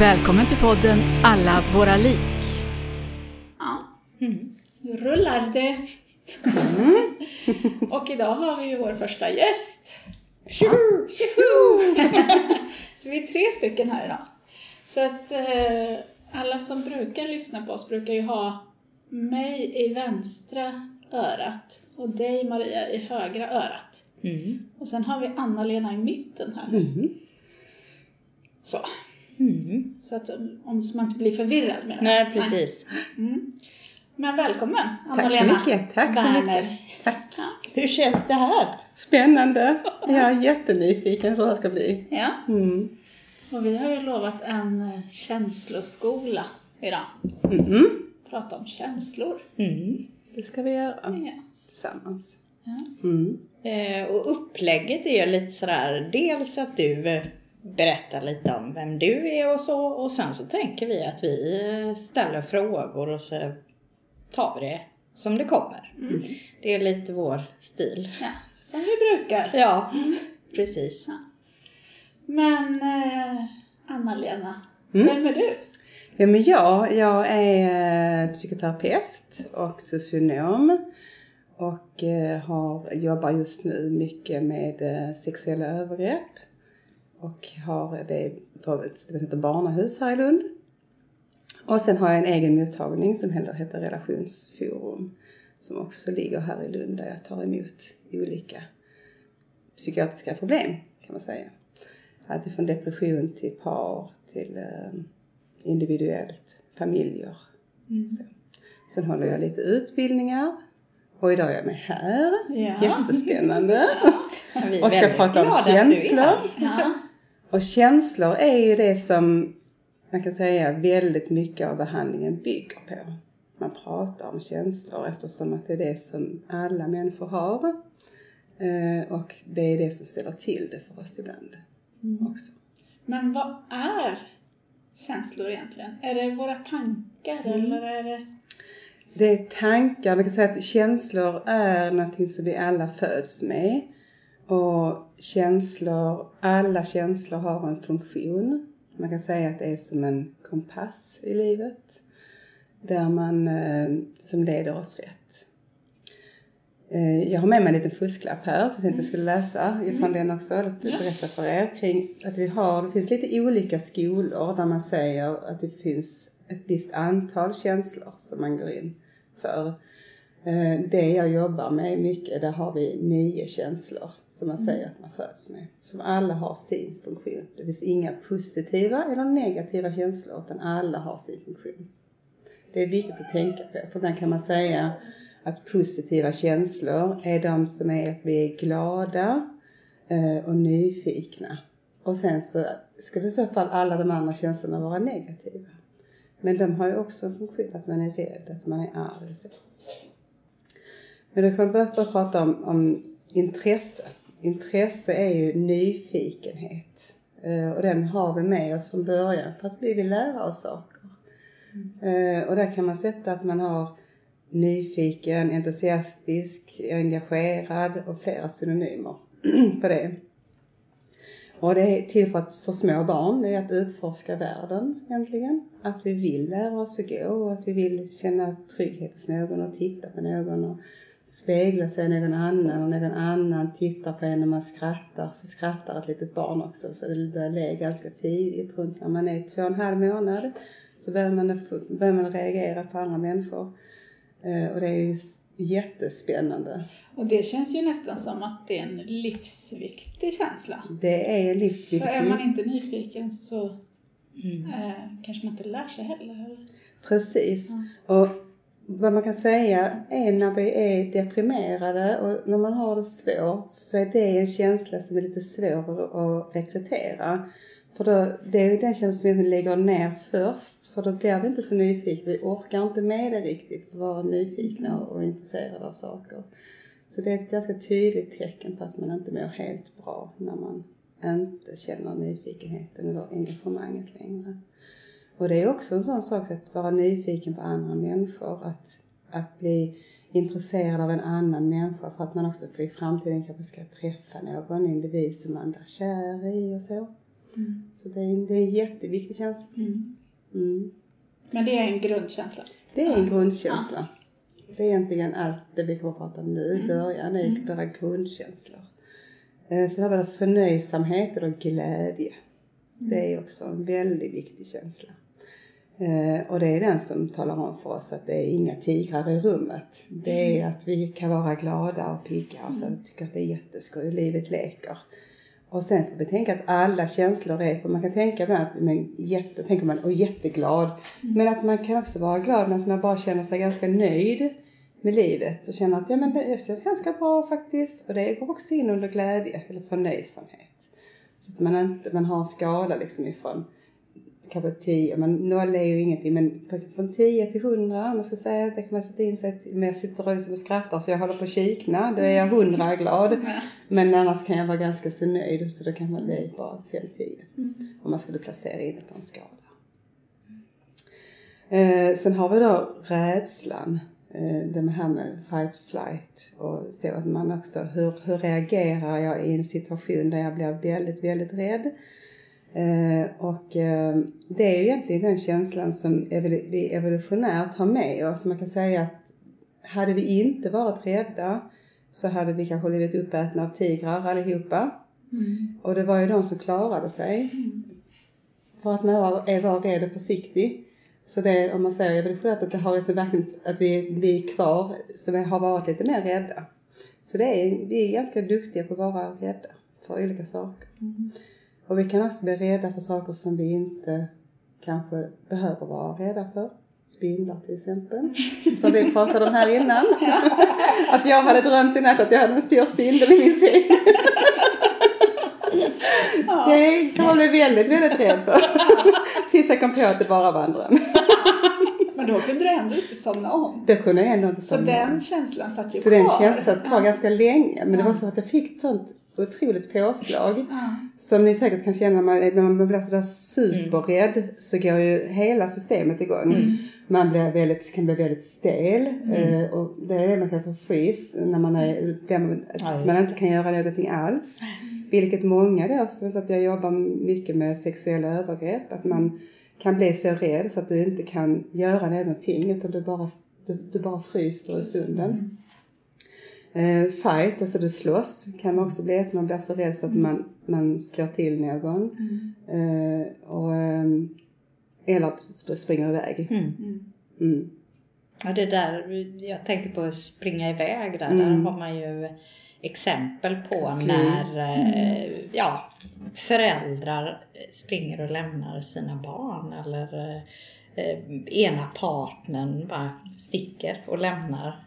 Välkommen till podden Alla våra lik. Ja, nu rullar det. och idag har vi ju vår första gäst. Tjoho! Så vi är tre stycken här idag. Så att eh, alla som brukar lyssna på oss brukar ju ha mig i vänstra örat och dig Maria i högra örat. Och sen har vi Anna-Lena i mitten här. Så. Så att om så man inte blir förvirrad med det. Nej, precis. Mm. Men välkommen Tack så Anna-Lena mycket. Tack så Werner. mycket. Tack. Hur känns det här? Spännande. Jag är jättenyfiken hur det ska bli. Ja, Mm. och vi har ju lovat en eh, känsloskola idag. Mm. Prata om känslor. Mm. Det ska vi göra Ja. tillsammans. Ja. Mm. Eh, och upplägget är ju lite sådär, dels att du berättar lite om vem du är och så, och sen så tänker vi att vi ställer frågor och så tar vi det som det kommer. Det är lite vår stil. ja, som vi brukar. Ja, precis. Men eh, Anna-Lena, Mm. vem är du? Vem är jag? Jag är eh, psykoterapeut och socionom. Och eh, har, jobbar just nu mycket med eh, sexuella övergrepp. Och har det på ett som heter Barnahus här i Lund. Och sen har jag en egen mottagning som heter, heter Relationsforum. Som också ligger här i Lund där jag tar emot olika psykiatriska problem kan man säga. Allt från depression till par till eh, individuellt, familjer. Så. Sen håller jag lite utbildningar. Och idag är jag med här. Ja. Jättespännande. Är Och ska prata om känslor. Ja. Och känslor är ju det som man kan säga väldigt mycket av behandlingen bygger på. Man pratar om känslor eftersom att det är det som alla människor har. Eh, och det är det som ställer till det för oss ibland också. Men vad är känslor egentligen? Är det våra tankar eller är det... Det är tankar, man kan säga att känslor är någonting som vi alla föds med. Och känslor, alla känslor har en funktion. Man kan säga att det är som en kompass i livet. Där man, eh, som leder oss rätt. Eh, Jag har med mig en liten fusklapp här så jag tänkte jag skulle läsa ifrån den också. Lite berätta för er kring att vi har, det finns lite olika skolor där man säger att det finns ett visst antal känslor som man går in för. Eh, Det jag jobbar med mycket, där har vi nio känslor som man säger att man föds med. Som alla har sin funktion. Det finns inga positiva eller negativa känslor utan alla har sin funktion. Det är viktigt att tänka på för ibland kan man säga att positiva känslor är de som är att vi är glada eh, och nyfikna. Och sen så skulle i så fall alla de andra känslorna vara negativa. Men de har ju också en funktion att man är rädd, att man är arg och så. Men då kan man börja, börja prata om, om intresse. Intresse är ju nyfikenhet. Eh, och den har vi med oss från början för att vi vill lära oss saker. Eh, och där kan man sätta att man har nyfiken, entusiastisk, engagerad och flera synonymer på det. Och det är till för, att, för små barn, det är att utforska världen egentligen. Att vi vill lära oss att gå och att vi vill känna trygghet hos någon och titta på någon och spegla sig i någon annan och någon annan tittar på en när man skrattar så skrattar ett litet barn också så det börjar le ganska tidigt, runt när man är två och en halv månad så börjar man, börjar man reagera på andra människor. Eh, och det är ju jättespännande. Och det känns ju nästan som att det är en livsviktig känsla. Det är För livsviktigt. är man inte nyfiken så eh, kanske man inte lär sig heller. Eller? Precis. Mm. Och vad man kan säga är när vi är deprimerade och när man har det svårt så är det en känsla som är lite svår att rekrytera. För då, det är ju den känslan som vi lägger ner först för då blir vi inte så nyfikna. Vi orkar inte med det riktigt, att vara nyfikna och intresserade av saker. Så det är ett ganska tydligt tecken på att man inte mår helt bra när man inte känner nyfikenheten eller engagemanget längre. Och det är också en sån sak att vara nyfiken på andra människor, att, att bli intresserad av en annan människa för att man också i framtiden kanske ska träffa någon individ som man blir kär i och så. Mm. Så det är, det är en jätteviktig känsla. Mm. Mm. Men det är en grundkänsla. Det är en grundkänsla. Det är egentligen allt det vi kommer att prata om nu i början, det är bara grundkänslor. Sen har vi förnöjsamhet och glädje. Det är också en väldigt viktig känsla. Eh, Och det är den som talar om för oss att det är inga tigrar i rummet. Det är att vi kan vara glada och pigga och så tycker att det är jätteskoj, livet leker. Och sen får vi tänka att alla känslor är, för man kan tänka ibland att men jätte, tänker man, och jätteglad. Men att man kan också vara glad men att man bara känner sig ganska nöjd med livet och känner att ja men det känns ganska bra faktiskt. Och det går också in under glädje eller förnöjsamhet. Så att man inte, man har en skala liksom ifrån kanske 10, men noll är ju ingenting, men från 10 till 100 om man ska säga, det kan man sätta in sig, men jag sitter och och skrattar så jag håller på att kikna, då är jag 100 glad. Men annars kan jag vara ganska så nöjd, så då kan man, är bara 5-10. Om man skulle placera in det på en skala. Eh, sen har vi då rädslan. Eh, det här med fight flight och så att man också, hur, hur reagerar jag i en situation där jag blir väldigt, väldigt rädd? Eh, och eh, det är ju egentligen den känslan som vi evolutionärt har med oss. Man kan säga att hade vi inte varit rädda så hade vi kanske blivit uppätna av tigrar allihopa. Och det var ju de som klarade sig. För att man är var rädd och försiktig. Så det, om man säger evolutionärt att det har liksom verkligen, att vi, vi är kvar som har varit lite mer rädda. Så det är, vi är ganska duktiga på att vara rädda för olika saker. Och vi kan också bli rädda för saker som vi inte kanske behöver vara rädda för. Spindlar till exempel. Som vi pratade om här innan. Att jag hade drömt i natt att jag hade en stor spindel i min säng. Det kan man bli väldigt, väldigt rädd för. Tills jag kom på att det bara var en dröm. Men då kunde du ändå inte somna om. Då kunde jag ändå inte Så somna. den känslan satt ju Så kvar. den känslan satt kvar ganska länge. Men det var också att jag fick ett sånt otroligt påslag. Ja. Som ni säkert kan känna när man, när man blir sådär superrädd så går ju hela systemet igång. Man blir väldigt, kan bli väldigt stel eh, och det är det man kallar för freeze när man är, där man, Ja, man inte kan göra någonting alls. Vilket många då, så att jag jobbar mycket med sexuella övergrepp, att man kan bli så rädd så att du inte kan göra någonting utan du bara, du, du bara fryser i stunden. Eh, fight, alltså du slåss, kan man också bli att man blir så rädd så att man, man slår till någon. Eh, och, ehm, eller att du sp- springer iväg. Mm. Mm. Ja, det där, jag tänker på att springa iväg där. Där Mm. har man ju exempel på Fly. när eh, ja, föräldrar springer och lämnar sina barn eller eh, ena partnern bara sticker och lämnar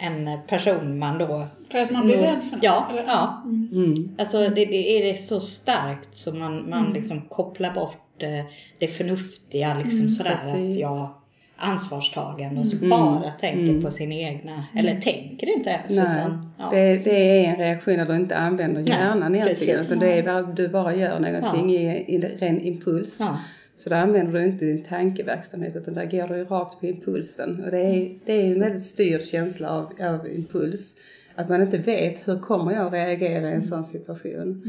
en person man då... För att man blir Nå- rädd för något? Ja, eller? ja. Mm. Mm. Alltså det, det är det så starkt så man, man Mm. liksom kopplar bort eh, det förnuftiga liksom sådär att precis. jag ansvarstagande och så Mm. bara tänker Mm. på sin egna, eller tänker inte ens Nej, utan ja. det, det är en reaktion när du inte använder hjärnan egentligen. precis. Utan det är bara, du bara gör någonting i, i ren impuls. Ja. Så då använder du inte din tankeverksamhet utan där går du ju rakt på impulsen. Och det är, det är en väldigt styrd känsla av, av impuls. Att man inte vet hur kommer jag att reagera i en sån situation.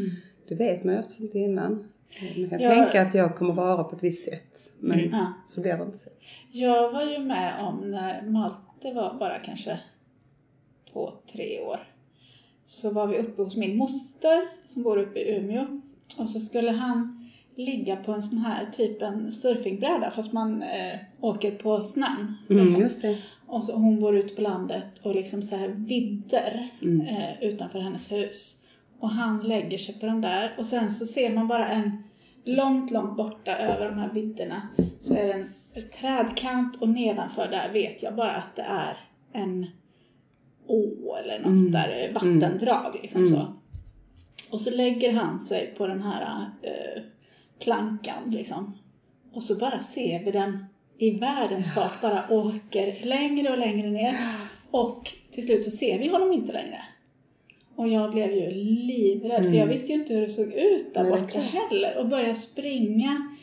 Det vet man ju oftast inte innan. Man kan Ja. tänka att jag kommer vara på ett visst sätt. Men Ja. så blir det inte så. Jag var ju med om när Malte var bara kanske två, tre år. Så var vi uppe hos min moster som bor uppe i Umeå. Och så skulle han ligga på en sån här typ en surfingbräda fast man eh, åker på snön. Mm, liksom. Och så hon bor ute på landet och liksom så här vidder Mm. eh, utanför hennes hus. Och han lägger sig på den där och sen så ser man bara en långt, långt borta över de här vidderna så är det en trädkant och nedanför där vet jag bara att det är en å eller något där eh, vattendrag. Liksom så. Och så lägger han sig på den här eh, plankan liksom. Och så bara ser vi den i världens fart bara åker längre och längre ner. Och till slut så ser vi honom inte längre. Och jag blev ju livrädd för jag visste ju inte hur det såg ut där Nej, borta heller. Och började springa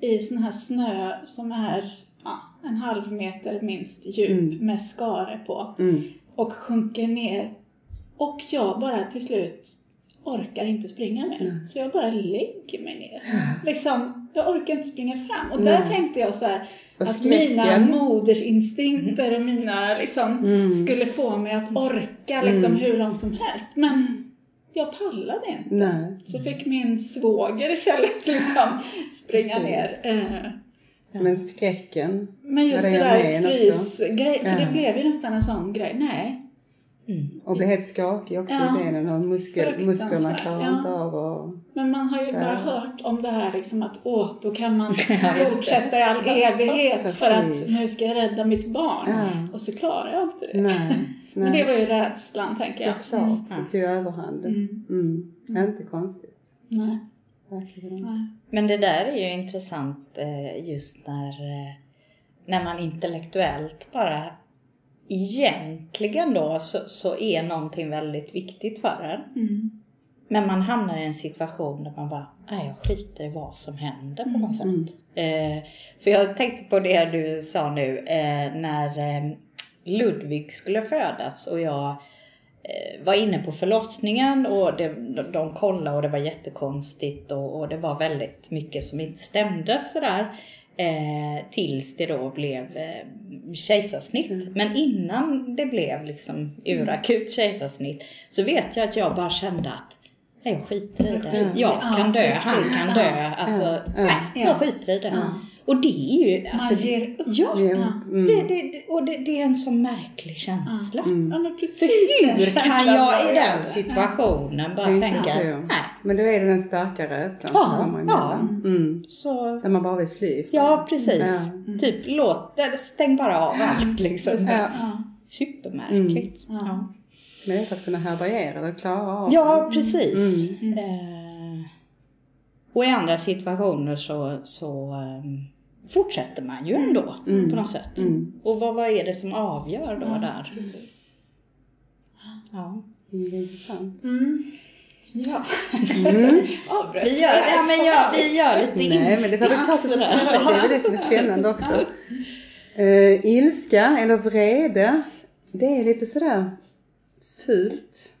i sån här snö som är ja, en halv meter minst djup med skare på. Mm. Och sjunker ner. Och jag bara till slut orkar inte springa mer. Så jag bara lägger mig ner. Liksom, jag orkar inte springa fram. Och där Nej. tänkte jag så här, att mina modersinstinkter och mina liksom, skulle få mig att orka liksom, hur långt som helst. Men jag pallade inte. Nej. Så fick min svåger istället liksom springa ner. Precis. Eh, Men skräcken. Men just det det är där med en också. frysgrej, för Ja. det blev ju nästan en sån grej. Nej, Och bli helt skakig också Ja. i benen och muskel, musklerna klarar ja. inte av och... men man har ju bara Ja. hört om det här liksom att åh, då kan man fortsätta i all evighet för att nu ska jag rädda mitt barn. Ja. Och så klarar jag inte det. Nej. Men det var ju rädslan, tänker jag. Såklart, så tog överhanden. Mm. Inte konstigt. Nej, Verkligen. nej. Men det där är ju intressant eh, just när, eh, när man intellektuellt bara egentligen då så, så är någonting väldigt viktigt för en. Mm. Men man hamnar i en situation där man bara, nej jag skiter i vad som händer på något sätt. Eh, för jag tänkte på det du sa nu eh, när eh, Ludvig skulle födas och jag eh, var inne på förlossningen och det, de, de kollade och det var jättekonstigt och, och det var väldigt mycket som inte stämde sådär. Eh, tills det då blev eh, kejsarsnitt. Men innan det blev liksom urakut kejsarsnitt så vet jag att jag bara kände att nej, jag skiter i det. Jag Ja, kan dö, han kan dö. Alltså, nej, Ja. jag skiter i det. Och det är ju... Alltså, ger upp. Ja. Ja. Mm. det, det, och det, det är en sån märklig känsla. Ja, precis För hur kan jag i den situationen bara Tänka tänka, så. nej. Men då är det den starka rädslan Ja, som kommer ja. emellan. Mm. Så, Där man bara vill fly från. ja, precis. Ja. Typ, låt, stäng bara av allt liksom. Ja. Ja. Supermärkligt. Mm. Ja. Men det är för att kunna härbärgera det och klara av Ja, det. precis. Mm. Eh, och i andra situationer så, så ehm, fortsätter man ju ändå på något sätt. Mm. Och vad, vad är det som avgör då där? Precis. Ja. Mm, det är intressant. Mm. Ja. Mm. Avbröt Vi, gör, ja, men jag, vi gör lite Nej, men det var väl klart att det är väl det som är spännande också. Uh, ilska eller vrede, det är lite sådär fult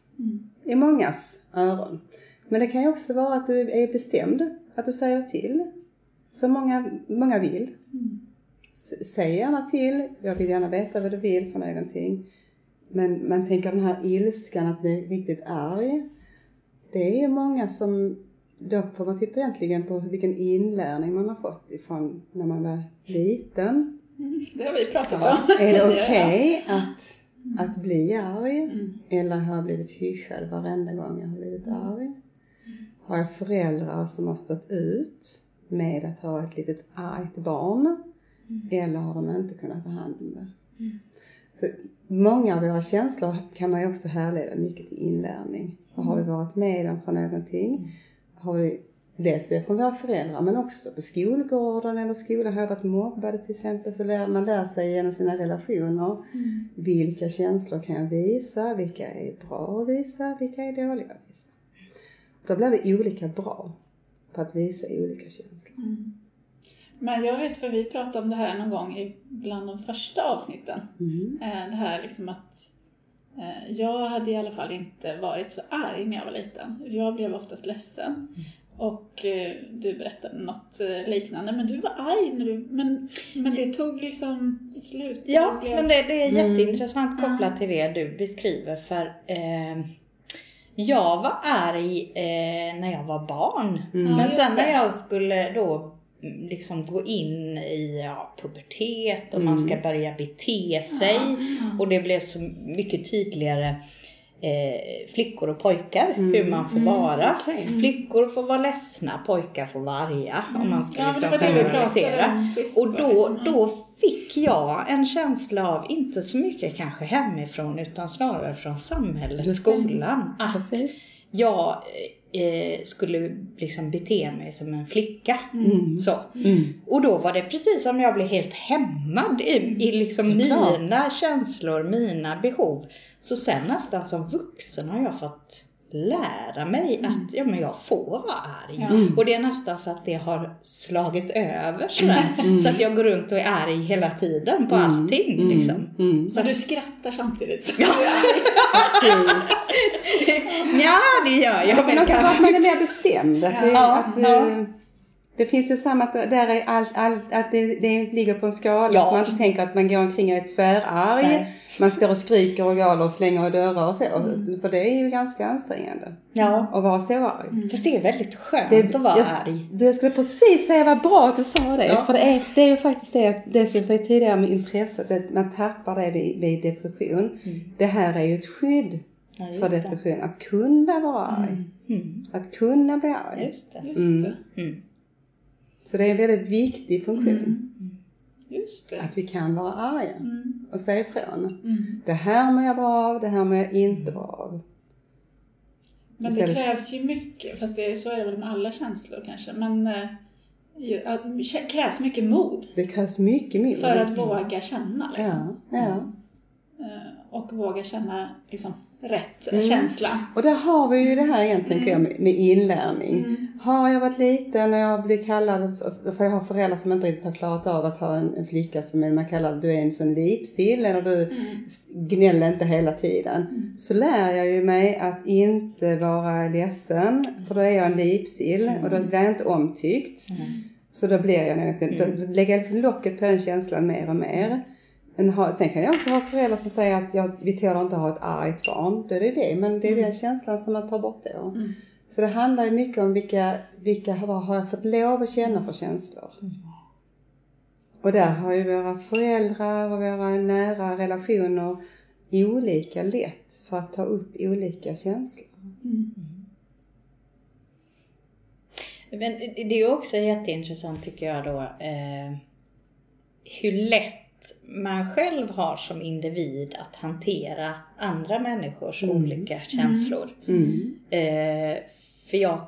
i mångas öron. Men det kan ju också vara att du är bestämd, att du säger till. Som många, många vill. S- Säg gärna till, jag vill gärna veta vad du vill för någonting. Men man tänker den här ilskan, att bli riktigt arg. Det är ju många som, då får man titta egentligen på vilken inlärning man har fått ifrån när man var liten. Det har vi pratat om Är det okej att, att bli arg? Eller har jag blivit hyschad varenda gång jag har blivit arg? Har jag föräldrar som har stått ut med att ha ett litet argt barn? Eller har de inte kunnat ta hand om det? Så många av våra känslor kan man ju också härleda mycket till inlärning. Vad har vi varit med om för någonting? Har vi Dels vi från våra föräldrar men också på skolgården eller skolan. Har jag varit mobbad till exempel så lär man lär sig genom sina relationer. Vilka känslor kan jag visa? Vilka är bra att visa? Vilka är dåliga att visa? Då blir vi olika bra på att visa olika känslor. Men jag vet för vi pratade om det här någon gång i bland de första avsnitten. Mm. Eh, Det här liksom att eh, jag hade i alla fall inte varit så arg när jag var liten. Jag blev oftast ledsen. Och eh, du berättade något liknande. Men du var arg när du... Men, men det tog liksom slut. Ja, blev- men det, det är Mm. jätteintressant kopplat till det du beskriver. För eh, jag var arg eh, när jag var barn. Mm. Men sen när jag skulle då mm, liksom gå in i ja, pubertet och man Mm. ska börja bete sig. Och det blev så mycket tydligare eh, flickor och pojkar, hur man får vara. okej. Flickor får vara ledsna, pojkar får vara arga. Om man ska Ja, liksom det generalisera. om sist, Och då, liksom, då fick jag en känsla av, inte så mycket kanske hemifrån, utan snarare från samhället, Just skolan. Att Precis. jag eh, skulle liksom bete mig som en flicka. Så. Mm. Och då var det precis som jag blev helt hämmad i, i liksom Såklart. mina känslor, mina behov. Så sen nästan som vuxen har jag fått lära mig att ja, men jag får vara arg. Ja. Och det är nästan så att det har slagit över sådär. Så att jag går runt och är arg hela tiden på allting. Liksom. Mm. Så du skrattar samtidigt som Ja. du är arg. Precis. Ja, det gör jag. Men också att man är mer bestämd. Att det, Ja, att, ja. eh, det finns ju samma, där är allt, allt att det, det ligger på en skala. Ja. Så man inte tänker att man går omkring och är tvärarg. Nej. Man står och skriker och galer och slänger i dörrar och så. Mm. För det är ju ganska ansträngande. Ja. Att vara så arg. Fast det är väldigt skönt Det- att vara jag, arg. Du, jag skulle precis säga vad bra att du sa det. Ja. För det är, det är ju faktiskt det, det som jag sa tidigare med intresset, att man tappar det vid, vid depression. Det här är ju ett skydd Mm. Ja, för det. depression. Att kunna vara arg. Mm. Att kunna bli arg. Just det. Just Mm. det. Mm. Så det är en väldigt viktig funktion. Just det. Att vi kan vara arga Mm. och säga ifrån. Mm. Det här mår jag bra av, det här mår jag inte bra av. Men det Istället- krävs ju mycket, fast det, är- så är det väl med alla känslor kanske. Men eh, det krävs mycket mod Det krävs mycket mer. för att våga känna. Liksom. Ja, ja. Eh, Och våga känna liksom, rätt Mm. känsla. Och där har vi ju det här igen, tänker jag, med, inlärning. Mm. Har jag varit liten och jag blir kallad, för jag har föräldrar som inte riktigt har klarat av att ha en, en flicka som är, man kallar du är en sån lipsill eller du gnäller inte hela tiden. Så lär jag ju mig att inte vara ledsen, för då är jag en lipsill och då blir jag inte omtyckt. Så då blir jag nog, då lägger jag liksom locket på den känslan mer och mer. Men ha, sen kan jag också ha föräldrar som säger att jag, vi tål inte ha ett argt barn. Då är det det, men det är den känslan som man tar bort då. Mm. Så det handlar ju mycket om vilka, vilka vad har jag fått lov att känna för känslor. Och där har ju våra föräldrar och våra nära relationer olika lätt för att ta upp olika känslor. Men det är också jätteintressant tycker jag då eh, hur lätt man själv har som individ att hantera andra människors olika känslor. Mm. Eh, för jag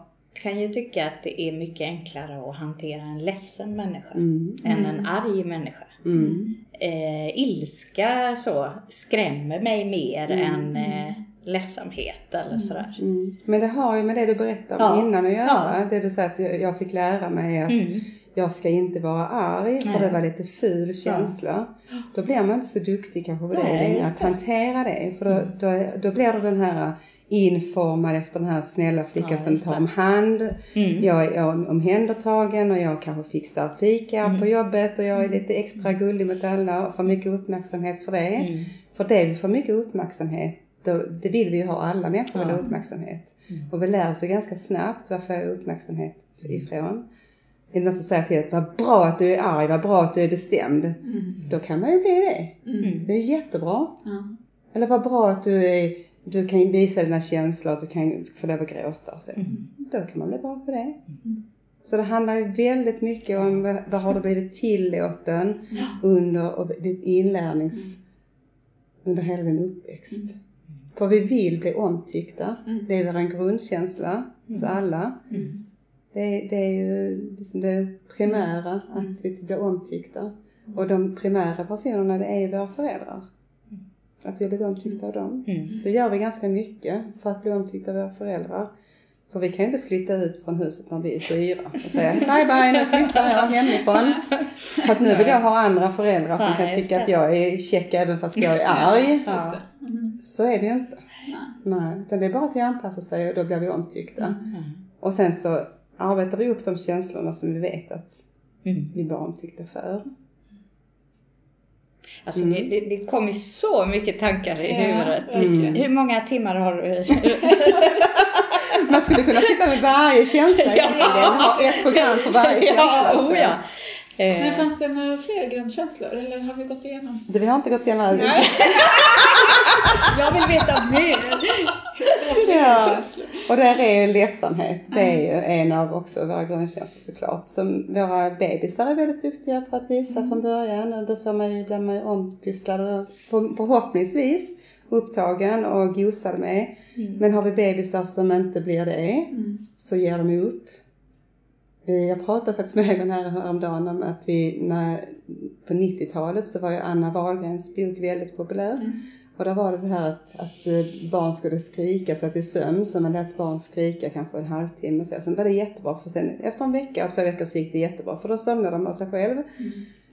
kan ju tycka att det är mycket enklare att hantera en ledsen människa Mm. än en arg människa. Mm. Eh, ilska så skrämmer mig mer än eh, ledsamhet eller sådär. Mm. Men det har ju med det du berättade om Ja. innan att göra. Ja. Det du sa att jag fick lära mig att Mm. Jag ska inte vara arg för Nej. det var lite ful känsla. Då blir man inte så duktig kanske på det längre, att hantera det. För då, då, då blir det den här informad efter den här snälla flickan Ja, som tar om hand. Mm. Jag är om- omhändertagen och jag kanske fixar fika Mm. på jobbet och jag är lite extra gullig mot alla och får mycket uppmärksamhet för det. Mm. För det vi får mycket uppmärksamhet, då, det vill vi ju ha, alla människor vill ha Ja. uppmärksamhet. Och vi lär oss ju ganska snabbt vad får jag uppmärksamhet ifrån. Är det någon som säger till att vad bra att du är arg, vad bra att du är bestämd. Då kan man ju bli det. Mm. Det är jättebra. Ja. Eller vad bra att du, är, du kan visa dina känslor, att du kan få lov att gråta och så. Då kan man bli bra på det. Så det handlar ju väldigt mycket om vad, vad har du blivit tillåten under och ditt inlärnings... Under hela din uppväxt. För vi vill bli omtyckta. Det är vår grundkänsla hos alla. Det, är- det är ju liksom det primära, att vi blir omtyckta. Och de primära personerna, det är ju våra föräldrar. Att vi blir omtyckta av dem. Mm. Då gör vi ganska mycket för att bli omtyckta av våra föräldrar. För vi kan ju inte flytta ut från huset när vi är fyra och säga bye bye, nu flyttar jag hemifrån. För att nu vill jag ha andra föräldrar som Nej, kan tycka det. att jag är check även fast jag är arg. Det. Mm. Så är det ju inte. Nej, utan det är bara att anpassa sig och då blir vi omtyckta. Mm. Och sen så arbetar vi upp de känslorna som vi vet att Mm. vi var omtyckta för. Alltså Mm. det, det, det kommer så mycket tankar i Ja, huvudet. verkligen. Hur många timmar har du? Man skulle kunna sitta med varje känsla egentligen. Ha ett program för varje känsla. ja, oh ja. Eh, Men fanns det några fler grundkänslor eller har vi gått igenom? Det, vi har inte gått igenom. Nej. Jag vill veta mer. Ja. Och där är ju ledsamhet. Det är ju en av också våra grundkänslor såklart. Som våra bebisar är väldigt duktiga på att visa från början. Och då får man ju, blir man ju ompysslad och för- förhoppningsvis upptagen och gosad med. Men har vi bebisar som inte blir det så ger de upp. Jag pratade faktiskt med någon här häromdagen om att vi, när, på 90-talet så var ju Anna Wahlgrens bok väldigt populär. Och där var det det här att, att eh, barn skulle skrika sig till sömn, så man lät barn skrika kanske en halvtimme. Så sen var det jättebra, för sen efter en vecka, två veckor så gick det jättebra, för då somnade de av sig själv.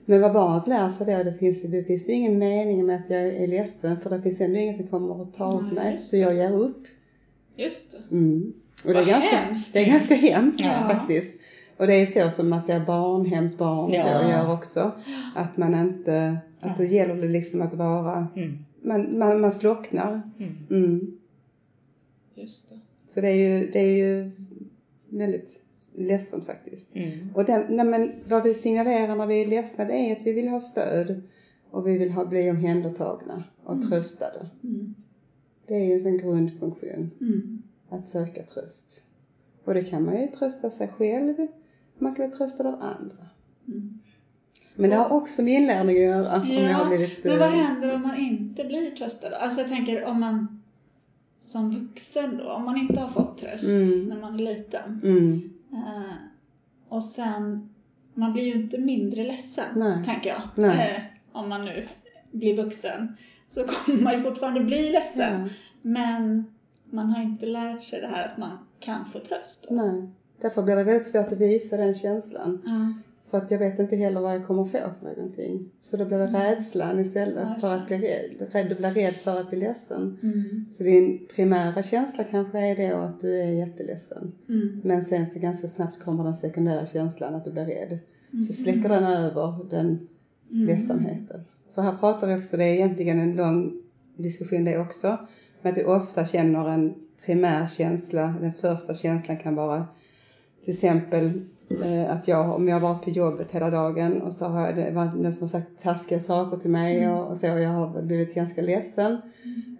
Men vad barnet lär sig då, det finns, det finns ju ingen mening med att jag är ledsen, för det finns ändå ingen som kommer att ta åt mig, så jag ger upp. Just det. Mm. Och det är, ganska, hemskt. det är ganska hemskt Ja. faktiskt. Och det är så som man ser barnhemsbarn Ja. så gör också. Att man inte, att det gäller det liksom att vara, Mm. man, man, man slocknar. Mm. Mm. Just det. Så det är ju, det är ju väldigt ledsamt faktiskt. Mm. Och den, nej men, vad vi signalerar när vi är ledsna det är att vi vill ha stöd och vi vill ha, bli omhändertagna och tröstade. Mm. Det är ju en sån grundfunktion. Mm. att söka tröst. Och det kan man ju trösta sig själv, man kan bli tröstad av andra. Mm. Men det har också med inlärning att göra. om jag har Ja, blivit, men vad eh, händer om man inte blir tröstad? Alltså jag tänker om man som vuxen då, om man inte har fått tröst Mm. när man är liten. Mm, Eh, och sen, man blir ju inte mindre ledsen, Nej. tänker jag. Eh, om man nu blir vuxen. Så kommer man ju fortfarande bli ledsen. ja, Men man har inte lärt sig det här att man kan få tröst. Då. nej. Därför blir det väldigt svårt att visa den känslan. Ja. För att jag vet inte heller vad jag kommer få för någonting. Så då blir det rädslan istället Ja, för att bli rädd. Du blir rädd för att bli ledsen. Mm. Så din primära känsla kanske är då att du är jätteledsen. Mm. Men sen så ganska snabbt kommer den sekundära känslan att du blir rädd. Mm. Så släcker den över den ledsamheten. För här pratar vi också, det är egentligen en lång diskussion det också, men att du ofta känner en primär känsla. Den första känslan kan vara till exempel eh, att jag, om jag varit på jobbet hela dagen och så har jag, det varit någon som har sagt taskiga saker till mig och, och så, och jag har blivit ganska ledsen.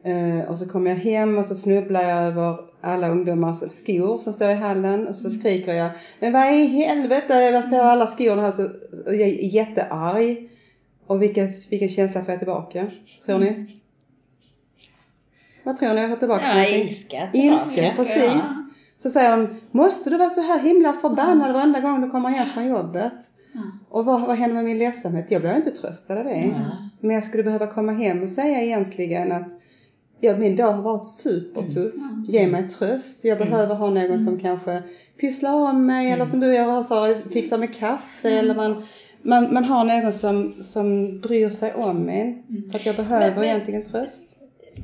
Eh, och så kommer jag hem och så snubblar jag över alla ungdomars skor som står i hallen och så skriker jag Men vad i helvete, var står alla skorna här? Så, och jag är jättearg. Och vilken, vilken känsla får jag tillbaka? Tror ni? Vad tror ni jag får tillbaka? Ja, ilska. Ilska, precis. Så säger de, måste du vara så här himla förbannad varenda gång du kommer hem från jobbet? Ja. Och vad, vad händer med min ledsamhet? Jag blir inte tröstad av det. Men jag skulle behöva komma hem och säga egentligen att ja, min dag har varit supertuff. Ge mig tröst. Jag behöver ha någon som kanske pysslar om mig eller som du gör, sa, fixar med kaffe eller man, man, man har någon som, som bryr sig om en. För att jag behöver Men- men- egentligen tröst.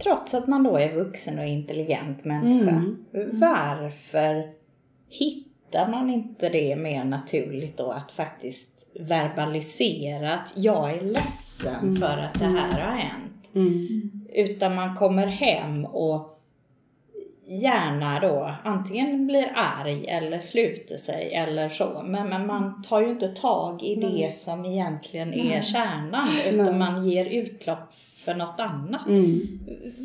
Trots att man då är vuxen och intelligent människa. Mm. Varför hittar man inte det mer naturligt då att faktiskt verbalisera att jag är ledsen för att det här har hänt. Mm. Utan man kommer hem och gärna då antingen blir arg eller sluter sig eller så. Men, men man tar ju inte tag i det som egentligen är kärnan. Utan man ger utlopp för något annat. Mm.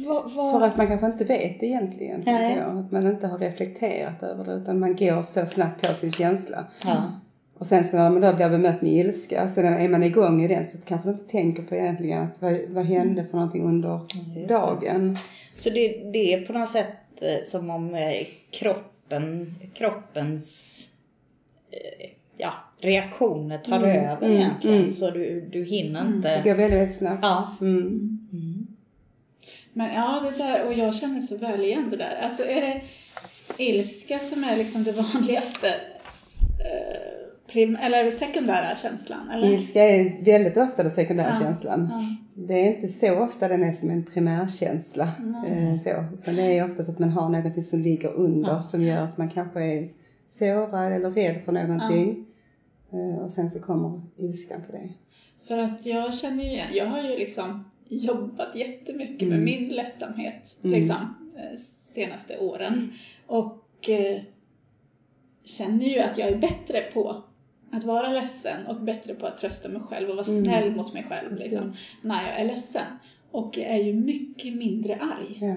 Vad- vad- För att man kanske inte vet egentligen. Nej. tänker jag. Att man inte har reflekterat över det utan man går så snabbt på sin känsla. Ja. Och sen så när man då blir bemött med ilska, så är man igång i den så kanske man inte tänker på egentligen att vad, vad hände för någonting under just det. dagen. Så det, det är på något sätt eh, som om eh, kroppen, kroppens eh, ja, reaktioner tar över mm, egentligen. mm. Så du, du hinner Det inte... går väldigt, snabbt. Ja. Mm. Mm. Men ja, det där, och jag känner så väl igen det där. Alltså är det ilska som är liksom det vanligaste, eh, prim, eller sekundära känslan? Eller? Ilska är väldigt ofta den sekundära Ja. känslan. Ja. Det är inte så ofta den är som en primärkänsla. Eh, så. Utan det är oftast att man har någonting som ligger under Ja. som gör att man kanske är sårad eller rädd för någonting. Eh, och sen så kommer ilskan på det. För att jag känner ju igen, jag har ju liksom jobbat jättemycket med Mm. min ledsamhet Mm. liksom, eh, senaste åren. Och eh, känner ju att jag är bättre på att vara ledsen och bättre på att trösta mig själv och vara snäll mot mig själv liksom, Mm. När jag är ledsen. Och jag är ju mycket mindre arg. Ja.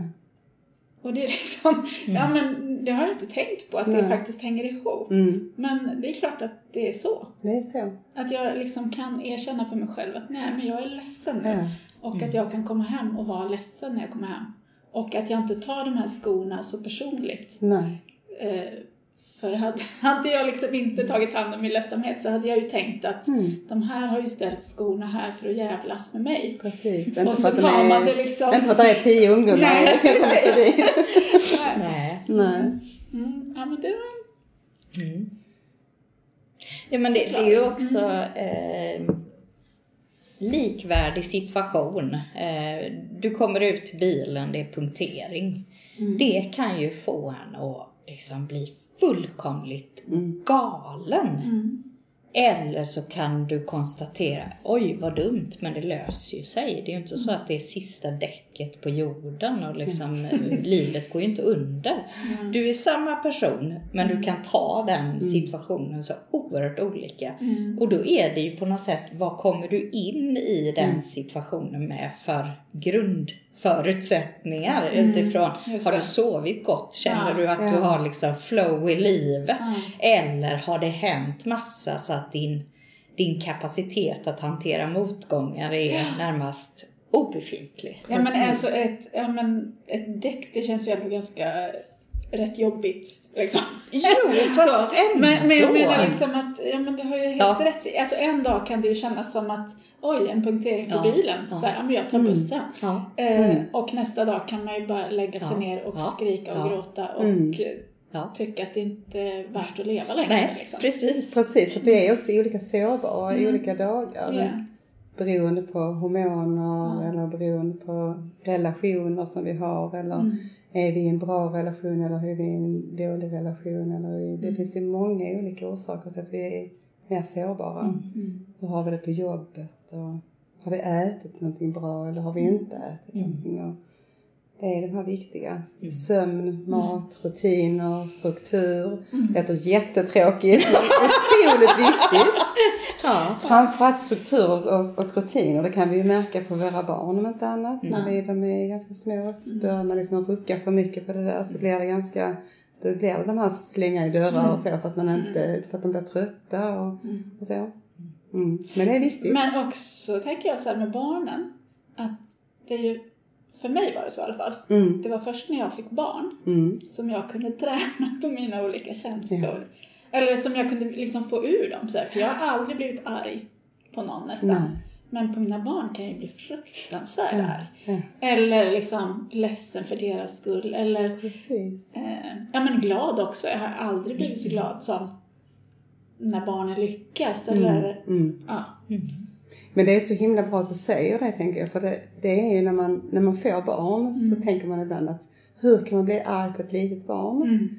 Och det är liksom, ja men det har jag inte tänkt på att det Nej. faktiskt hänger ihop. Mm. Men det är klart att det är så. Det är så. Att jag liksom kan erkänna för mig själv att nej men jag är ledsen nu. Ja. Och att jag kan komma hem och vara ledsen när jag kommer hem. Och att jag inte tar de här skorna så personligt. Nej. Eh, för hade, hade jag liksom inte tagit hand om min ledsamhet så hade jag ju tänkt att Mm. de här har ju ställt skorna här för att jävlas med mig. Precis. Och så för att tar är- man det liksom... Inte för att det är tio ungdomar. Nej, precis. Nej. Nej. Nej. Mm, ja men det var... Mm. Ja men det, det är ju också eh, likvärdig situation. Eh, du kommer ut till bilen, det är punktering. Det kan ju få en att liksom bli fullkomligt galen. Mm. Eller så kan du konstatera, oj vad dumt, men det löser ju sig. Det är ju inte så att det är sista däcket på jorden och liksom, eh, livet går ju inte under. Du är samma person, men du kan ta den situationen så oerhört olika. Mm. Och då är det ju på något sätt, vad kommer du in i den situationen med för grundförutsättningar utifrån, just har du sovit gott? Känner Ja, du att ja. du har liksom flow i livet? Ja. Eller har det hänt massa så att din, din kapacitet att hantera motgångar är närmast obefintlig? Ja men alltså ett, ja, men ett däck det känns ju ändå ganska rätt jobbigt liksom. Jo, fast Så, ändå. men, men jag menar liksom att, ja men du har ju helt Ja. rätt i. Alltså en dag kan det ju kännas som att oj, en punktering på Ja, bilen. ja. Så här, ja men jag tar bussen. Ja. Eh, Och nästa dag kan man ju bara lägga sig ner och skrika och gråta och Mm. eh, tycka att det inte är värt att leva längre. Nej, liksom. precis. Precis, att vi är också olika sårbara i olika dagar. Ja. Beroende på hormoner eller beroende på relationer som vi har. Eller Mm. Är vi i en bra relation eller är vi i en dålig relation? Eller är vi, Mm. det finns ju många olika orsaker till att vi är mer sårbara. Mm. Hur har vi det på jobbet? Och har vi ätit någonting bra eller har vi inte ätit någonting? Och det är de här viktiga. Sömn, mat, rutiner, struktur. Det låter jättetråkigt men otroligt viktigt. Ja. Framförallt struktur och, och rutiner. Det kan vi ju märka på våra barn om inte annat. När vi, de är ganska små. Så börjar man liksom rucka för mycket på det där så blir det ganska då blir det de här slänga i dörrar och så för att man inte, för att de blir trötta och, och så. Mm. Men det är viktigt. Men också tänker jag så här med barnen, att det är ju, för mig var det så i alla fall, Mm. det var först när jag fick barn Mm. som jag kunde träna på mina olika känslor. Eller som jag kunde liksom få ur dem. Så här. För jag har aldrig blivit arg på någon nästan. Nej. Men på mina barn kan jag ju bli fruktansvärd arg. Ja, Eller liksom ledsen för deras skull. Eller precis. eh, ja, men glad också. Jag har aldrig blivit så glad som när barnen lyckas. Eller, Mm. ja. Men det är så himla bra att du säger det tänker jag. För det, det är ju när man, när man får barn så tänker man ibland att hur kan man bli arg på ett litet barn? Mm.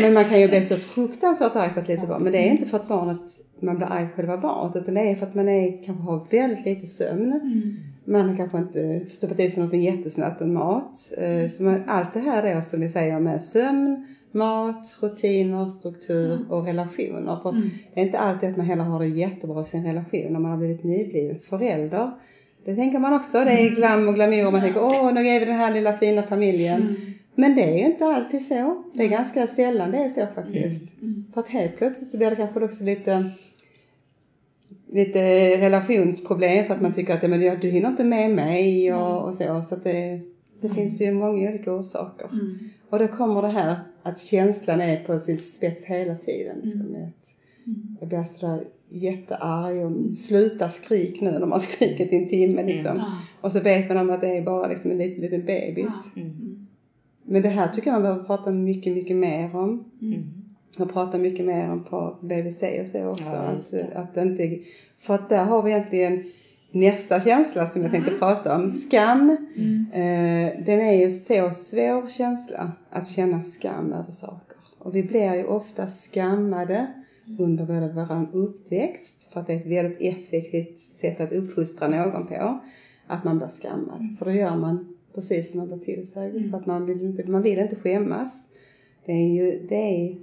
Men man kan ju bli så fruktansvärt arg på ett litet barn. Men det är inte för att barnet, man blir arg på själva barnet. Utan det är för att man är, kanske har väldigt lite sömn. Mm. Man har kanske inte stoppat i sig något jättesnabbt och mat. Eh, Så man, allt det här då som vi säger med sömn, mat, rutiner, struktur och relationer. För det är inte alltid att man heller har det jättebra i sin relation när man har blivit nybliven förälder. Det tänker man också. Det är glam och glamour. Man tänker åh, nu är vi den här lilla fina familjen. Men det är ju inte alltid så. Det är ganska sällan det är så faktiskt. För att helt plötsligt så blir det kanske också lite lite relationsproblem för att man tycker att men du, hinner inte med mig och, och så. Så det, det finns ju många olika orsaker. Och då kommer det här att känslan är på sin spets hela tiden. Liksom, med att Jag blir sådär jättearg och sluta skrik nu när man skrikit i en timme liksom. Ja. Och så vet man om att det är bara liksom en liten, liten bebis. Ja. Men det här tycker jag man behöver prata mycket, mycket mer om. Mm. Och prata mycket mer om på BVC och så också. Ja, att, att inte, för att där har vi egentligen nästa känsla som jag tänkte prata om. Skam. Eh, den är ju så svår känsla att känna skam över saker. Och vi blir ju ofta skammade under både vår uppväxt, för att det är ett väldigt effektivt sätt att uppfostra någon på, att man blir skammad. För då gör man precis som man blir tillsagd, för att man vill inte, man vill inte skämmas. Det är ju, det är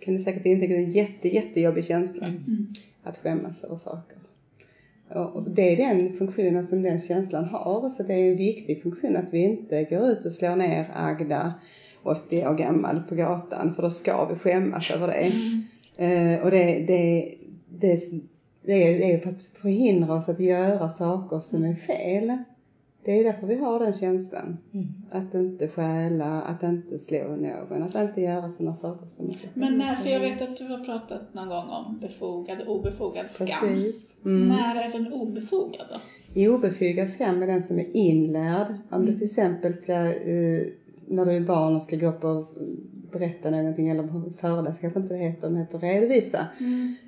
kan ni säkert intyga att det är en jätte, jättejobbig känsla. Mm. Att skämmas över saker. Och det är den funktionen som den känslan har. Så det är en viktig funktion att vi inte går ut och slår ner Agda, 80 år gammal, på gatan. För då ska vi skämmas över det. Eh, och det, det, det, det är för att förhindra oss att göra saker som är fel. Det är därför vi har den känslan. Att inte stjäla, att inte slå någon, att inte göra sådana saker som så Men när, för jag vet att du har pratat någon gång om befogad och obefogad skam. Precis. Mm. När är den obefogad då? Obefogad skam är den som är inlärd. Om du till exempel ska, eh, när du är barn och ska gå och berätta någonting eller föreläsa, kanske inte det heter, men heter redovisa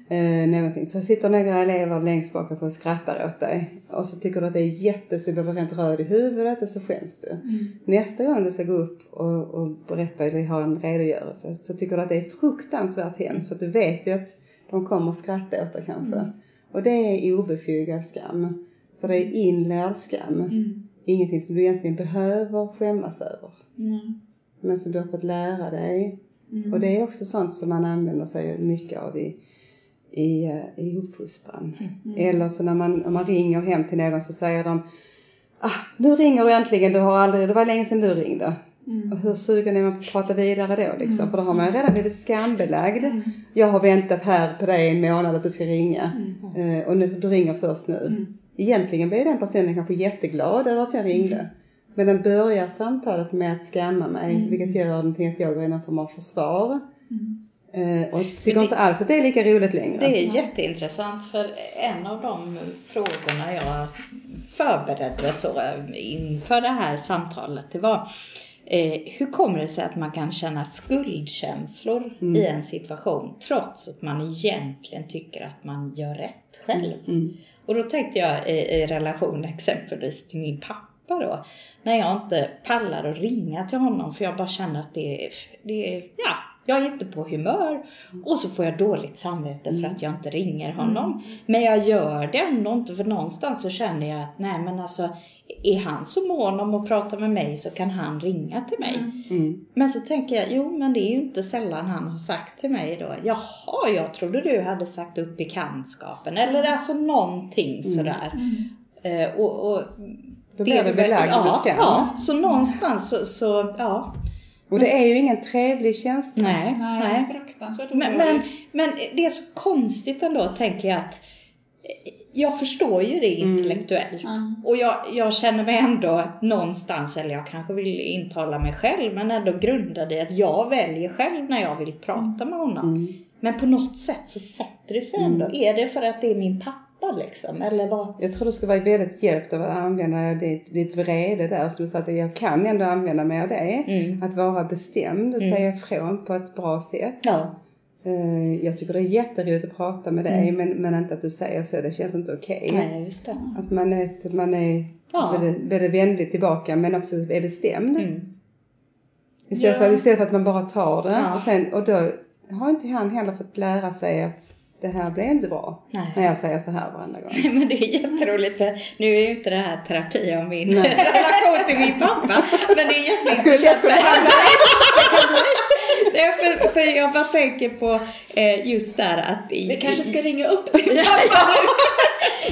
eh, någonting. Så sitter några elever längst bak och skrattar åt dig. Och så tycker du att det är jätte, så blir du rent röd i huvudet och så skäms du. Nästa gång du ska gå upp och, och berätta eller ha en redogörelse så tycker du att det är fruktansvärt hemskt för att du vet ju att de kommer skratta åt dig kanske. Och det är obefogad skam. För det är inlärd skam. Ingenting som du egentligen behöver skämmas över. Mm. Men som du har fått lära dig. Och det är också sånt som man använder sig mycket av i, i, eh, i uppfostran. Eller så när man, om man ringer hem till någon så säger de ah, nu ringer du äntligen, du har aldrig, det var länge sedan du ringde. Och hur sugen är man på att prata vidare då liksom? För då har man ju redan blivit skambelagd. Jag har väntat här på dig en månad att du ska ringa. Eh, och nu, du ringer först nu. Egentligen blir den personen kanske jätteglad över att jag ringde. Men den börjar samtalet med att skamma mig, vilket gör till att jag går i någon form av försvar. Eh, och tycker det- inte alls att det är lika roligt längre. Det är jätteintressant för en av de frågorna jag förberedde så inför det här samtalet det var eh, hur kommer det sig att man kan känna skuldkänslor i en situation trots att man egentligen tycker att man gör rätt själv? Och då tänkte jag i, i relation exempelvis till min pappa då. När jag inte pallar att ringa till honom för jag bara känner att det är, det är ja, jag är inte på humör. Och så får jag dåligt samvete för att jag inte ringer honom. Men jag gör det ändå inte för någonstans så känner jag att nej men alltså är han så mån om att prata med mig så kan han ringa till mig. Mm. Men så tänker jag, jo men det är ju inte sällan han har sagt till mig då, jaha jag trodde du hade sagt upp bekantskapen. Eller alltså någonting sådär. Eh, och, och Då blir det belagd ja, skam. ja, så någonstans så, så ja. Och det är ju ingen trevlig känsla. Nej, Nej, nej. fruktansvärt Men, men, men det är så konstigt ändå, tänker jag att jag förstår ju det intellektuellt. Och jag, jag känner mig ändå någonstans, eller jag kanske vill intala mig själv, men ändå grundad i att jag väljer själv när jag vill prata med honom. Men på något sätt så sätter det sig ändå. Är det för att det är min pappa liksom? Eller vad? Jag tror du ska vara väldigt hjälpt av att använda ditt, ditt vrede där. Så du sa att jag kan ändå använda mig av det. Att vara bestämd och säga ifrån på ett bra sätt. Ja. Eh, Jag tycker det är jätteroligt att prata med dig men, men inte att du säger så. Det känns inte okej. Nej, just det. Att man är, att man är Ja. väldigt vänlig tillbaka men också är bestämd. Mm. Istället, Ja. för, istället för att man bara tar det. Ja. Och, sen, och då har inte han heller fått lära sig att det här blir inte bra. Nej. När jag säger så här varenda gång. Nej, men det är jätteroligt för nu är ju inte det här terapi om min relation till min pappa. Men det är jätteintressant. Nej, för, för jag bara tänker på eh, just där att... Vi kanske ska ringa upp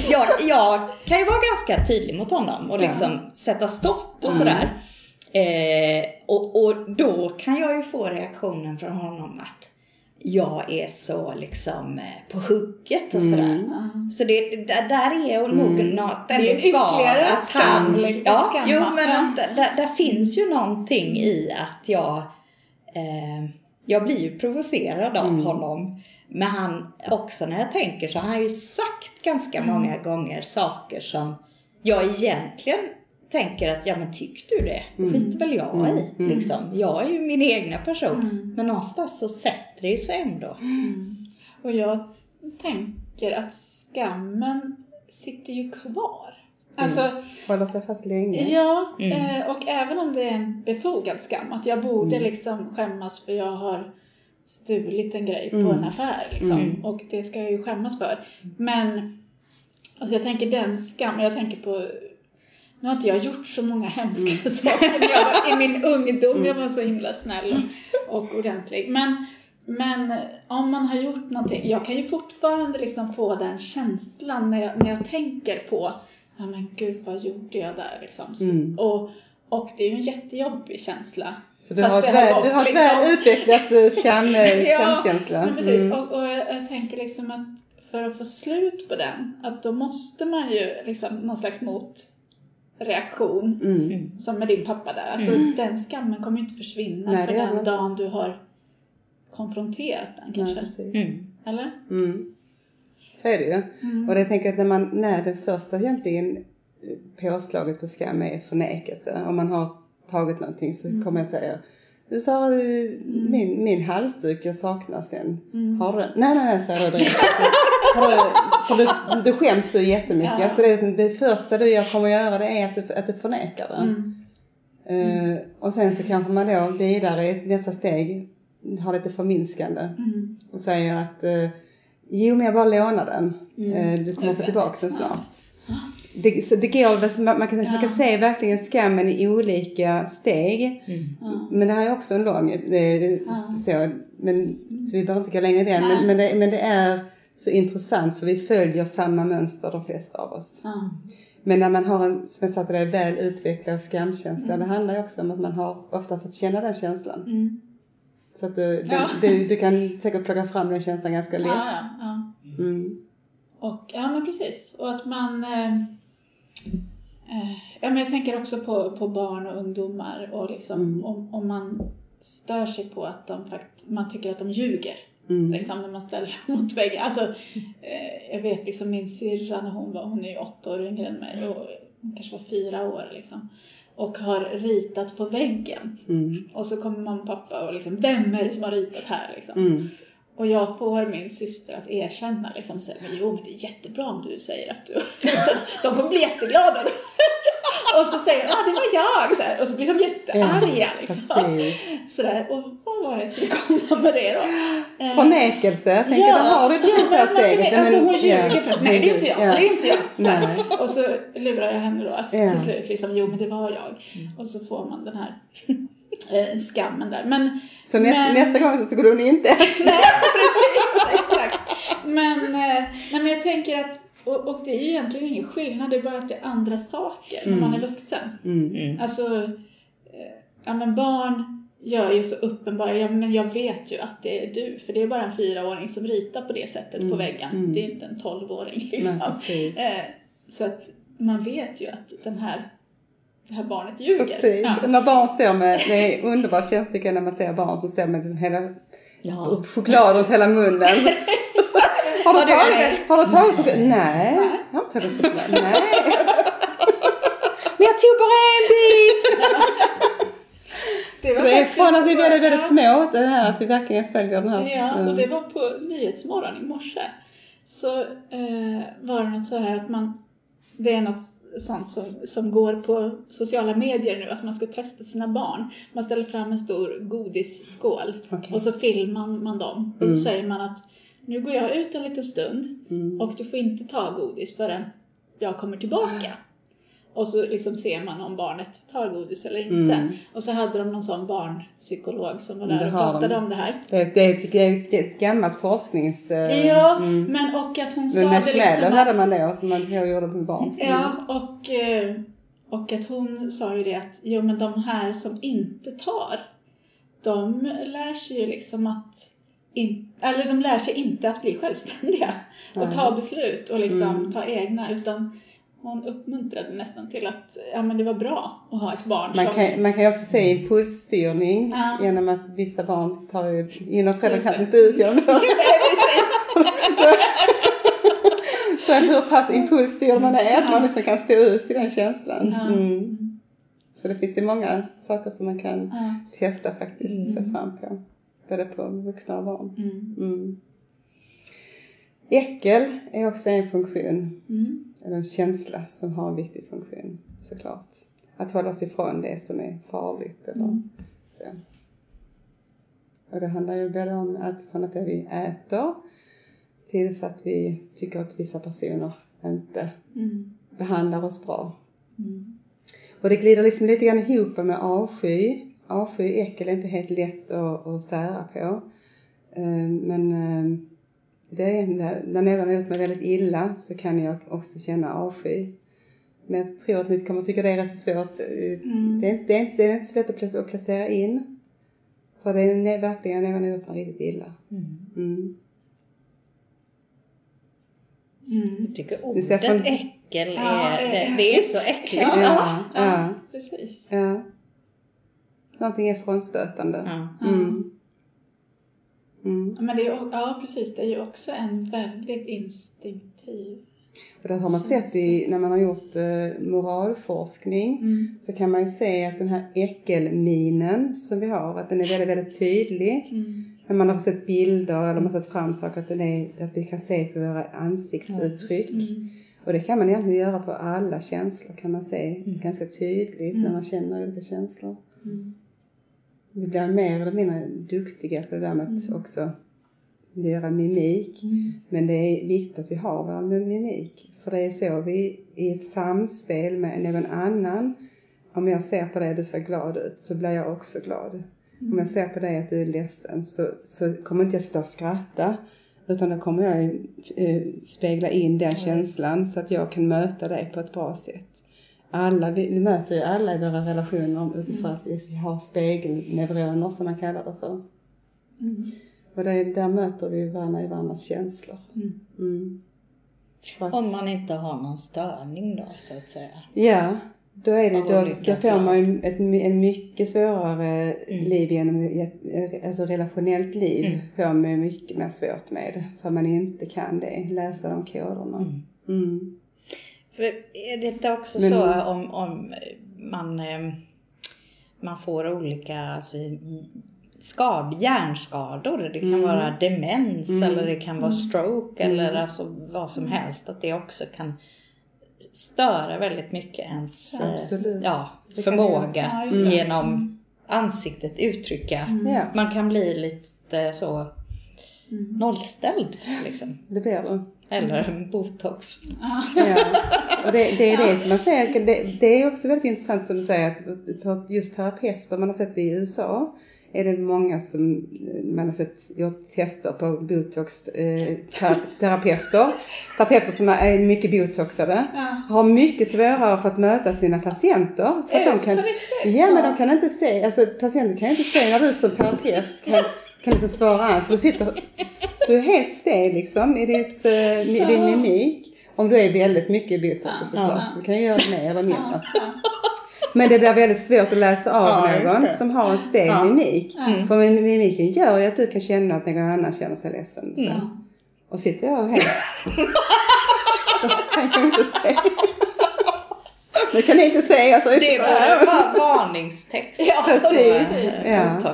jag, jag kan ju vara ganska tydlig mot honom och liksom sätta stopp och sådär. Eh, och, och då kan jag ju få reaktionen från honom att jag är så liksom eh, på hugget och sådär. Så det, det, där- där är nog något Det är ytterligare att skam, han- Ja, skamma. jo men att där, där finns ju någonting i att jag eh, jag blir ju provocerad av honom. Men han, också när jag tänker så har han ju sagt ganska många gånger saker som jag egentligen tänker att, ja men tyck du det? skiter väl jag i. Liksom. Jag är ju min egna person. Men någonstans så sätter det sig ändå. Och jag tänker att skammen sitter ju kvar. Alltså, Håller sig fast länge. ja, eh, och även om det är en befogad skam, att jag borde liksom skämmas för jag har stulit en grej på en affär liksom. Och det ska jag ju skämmas för. Men, alltså jag tänker den skam, jag tänker på nu har inte jag gjort så många hemska saker när jag var i min ungdom. Jag var så himla snäll och, och ordentlig. Men men om man har gjort någonting, jag kan ju fortfarande liksom få den känslan när jag, när jag tänker på, ja men gud vad gjorde jag där liksom. Mm. Och, och det är ju en jättejobbig känsla. Så du Fast har, ett väl, du har liksom- väl utvecklat eh, skam, eh, Ja, skamkänsla. Men precis, Mm. och, och jag, jag tänker liksom att för att få slut på den, att då måste man ju liksom någon slags motreaktion. Mm. Som med din pappa där. Alltså den skammen kommer ju inte försvinna Nej, för den dagen du har konfronterat den Nej, kanske. precis. Mm. Eller? Mm. Så är det ju. Mm. Och det jag tänker att när man, när det första egentligen påslaget på skam är förnekelse. Om man har tagit någonting så Mm. kommer jag säga du sa min, min halsduk, jag saknas den. Mm. Har du den? Nej, nej, nej, säger du direkt. För du, du skäms du jättemycket. Ja. Så det, är det första du jag kommer göra det är att du, att du förnekar den. Mm. Eh, och sen så kanske man då vidare i nästa steg har lite förminskande Mm. och säger att eh, jo men jag bara lånar den. Eh, du kommer få det. tillbaka den snart. Det, så det går, man, man, kan, man kan se verkligen skammen i olika steg. Ja. Men det här är också en lång, eh, så, men, så vi behöver inte gå längre i den. Men, men, det, men det är så intressant för vi följer samma mönster de flesta av oss. Ja. Men när man har en, som jag sa till dig, väl utvecklad skamkänsla, det handlar ju också om att man har ofta fått känna den känslan. Mm. Så att du, Ja. du, du, du kan säkert plocka fram den känslan ganska lätt. Ja, ja, ja. Mm. Och, ja men precis. Och att man... Eh, eh, ja men jag tänker också på, på barn och ungdomar och liksom Mm. om, om man stör sig på att de fakt man tycker att de ljuger. Mm. Liksom när man ställer mot väggen. Alltså, eh, jag vet liksom min syrra när hon var, hon är ju åtta år yngre än mig och hon kanske var fyra år liksom. Och har ritat på väggen. Mm. Och så kommer mamma och pappa och liksom, vem är det som har ritat här liksom? Mm. Och jag får min syster att erkänna liksom, så här, men jo men det är jättebra om du säger att du... de kommer bli jätteglada. Och så säger de, ah det var jag! Så här, och så blir de jättearga liksom. Sådär, och vad var det jag skulle komma med det då? Eh, Förnekelse, jag tänker, Ja, har du precis det här men steget. Alltså hon ljuger ja, först. Nej, det är inte jag. ja. Det är inte jag. Så här. Och så lurar jag henne då att till slut liksom, jo men det var jag. Och så får man den här eh, skammen där. Men, Så nästa, men- nästa gång så skulle hon inte. Nej, precis, exakt. Men, eh, men jag tänker att, och, och det är ju egentligen ingen skillnad, det är bara att det är andra saker när man är vuxen. Mm. Alltså, eh, ja men barn gör ju så uppenbara, ja men jag vet ju att det är du, för det är bara en fyraåring som ritar på det sättet på väggen. mm. Det är inte en tolvåring liksom. Nej. Eh, så att man vet ju att den här, det här barnet ljuger. Precis. Ja. När barn står med, det är underbar känsla när man ser barn som står med liksom hela Ja. choklad runt hela munnen. Har du Har tagit det? Har du tagit choklad? Nej, jag har inte tagit choklad. Nej. Men jag tog bara en bit! Det För det är från att vi är väldigt, väldigt små, det här att vi verkligen följer den här. Ja, mm. och det var på Nyhetsmorgon i morse. Så eh, var det något så här att man, det är något sånt som, som går på sociala medier nu, att man ska testa sina barn. Man ställer fram en stor godisskål Okej. och så filmar man dem. Och så säger man att nu går jag ut en liten stund och du får inte ta godis förrän jag kommer tillbaka. Och så liksom ser man om barnet tar godis eller inte. Och så hade de någon sån barnpsykolog som var där Det och har de. pratade om det här. Det är, det, ett- det är ett- gammalt forsknings... eh, Ja, mm. men och att hon sa det liksom hade att, man det som man gjorde med barn. Ja, och, eh, och att hon sa ju det att jo men de här som inte tar, de lär sig ju liksom att in, eller de lär sig inte att bli självständiga och ta beslut och liksom Mm. ta egna utan hon uppmuntrade nästan till att ja, men det var bra att ha ett barn Man som... kan, man kan ju också se impulsstyrning Ja. genom att vissa barn tar ju in och föräldrar kan inte ut genom. Så hur pass impulsstyrd man är att man liksom kan stå ut i den känslan. Ja. Mm. Så det finns ju många saker som man kan Ja. testa faktiskt, se fram på. Både på vuxna och barn. Mm. Mm. Äckel är också en funktion, Mm. eller en känsla som har en viktig funktion såklart. Att hålla sig ifrån det som är farligt eller Mm. så. Och det handlar ju både om allt från att det vi äter tills att vi tycker att vissa personer inte Mm. behandlar oss bra. Mm. Och det glider liksom lite grann ihop med avsky. Avsky och äckel är inte helt lätt att, att sära på. Eh, Men eh, det är, när när någon har gjort mig väldigt illa så kan jag också känna avsky. Men jag tror att ni kommer tycka det är rätt så svårt. Eh, Det, är, inte- det, är, det är inte så lätt att placera, in. För det är verkligen någon har gjort mig riktigt illa. Mm. Jag tycker Det ser ordet från- äckel är, Ja, det, det är så äckligt. Ja. Ja, ja, Precis. ja. Någonting är frånstötande. Ja. Mm. Mm. Men det är, ju- ja, precis. Det är ju också en väldigt instinktiv... Och det har man sett i, när man har gjort eh, moralforskning. Mm. Så kan man ju se att den här äckelminen som vi har, att den är väldigt, väldigt tydlig. Mm. När man har sett bilder eller man har sett fram saker, att, den är, att vi kan se på våra ansiktsuttryck. Mm. Och det kan man egentligen göra på alla känslor kan man se ganska tydligt när man känner olika känslor. Mm. Vi blir mer eller mindre duktiga på det där med att också göra mimik. Mm. Men det är viktigt att vi har vår mimik. För det är så vi i ett samspel med någon annan. Om jag ser på dig och du ser glad ut så blir jag också glad. Om jag ser på dig att du är ledsen så, så kommer inte jag sitta och skratta. Utan då kommer jag eh, spegla in den känslan så att jag kan möta dig på ett bra sätt. Alla, vi, vi möter ju alla i våra relationer utifrån att vi har spegelneuroner som man kallar det för. Mm. Och det, där möter vi varandra i varandras känslor. Mm. Mm. Att- Om man inte har någon störning då så att säga. Ja, då är det, då, då får man ju ett, en mycket svårare Mm. liv genom ett alltså relationellt liv. Mm. Får man mycket mer svårt med. För man inte kan det, läsa de koderna. Mm. Mm. Är det inte också Men- så om, om man, eh, man får olika alltså, skad, hjärnskador, det kan Mm. vara demens Mm. eller det kan vara stroke eller alltså vad som helst, att det också kan störa väldigt mycket ens Absolut. ja, förmåga Ja, genom ansiktet uttrycka. Ja, Man kan bli lite så Mm. nollställd liksom. det blir det. Eller botox. Ja. Och det, det är det som man ser, det, det är också väldigt intressant som du säger, att på just terapeuter, man har sett det i USA, är det många som man har sett gjort tester på botox eh, ter- terapeuter. Terapeuter som är mycket botoxade. Ja. Har mycket svårare för att möta sina patienter. För Är att de kan, riktigt? ja men Ja. de kan inte se, alltså patienten kan inte se när du som terapeut kan, kan liksom svara. För du sitter, du är helt stel liksom i ditt, eh, i din mimik. Om du är väldigt mycket botox Ja. såklart. Ja. Du kan ju göra mer eller mindre. Men det blir väldigt svårt att läsa av Ja, någon som har en stel Ja. mimik. Mm. För mim- mimiken gör ju att du kan känna att någon annan känner sig ledsen. Så. Ja. Och sitter jag helt... så kan jag inte se. Nu kan ni inte se, alltså. Det borde vara varningstext. Ja, Precis. Ja.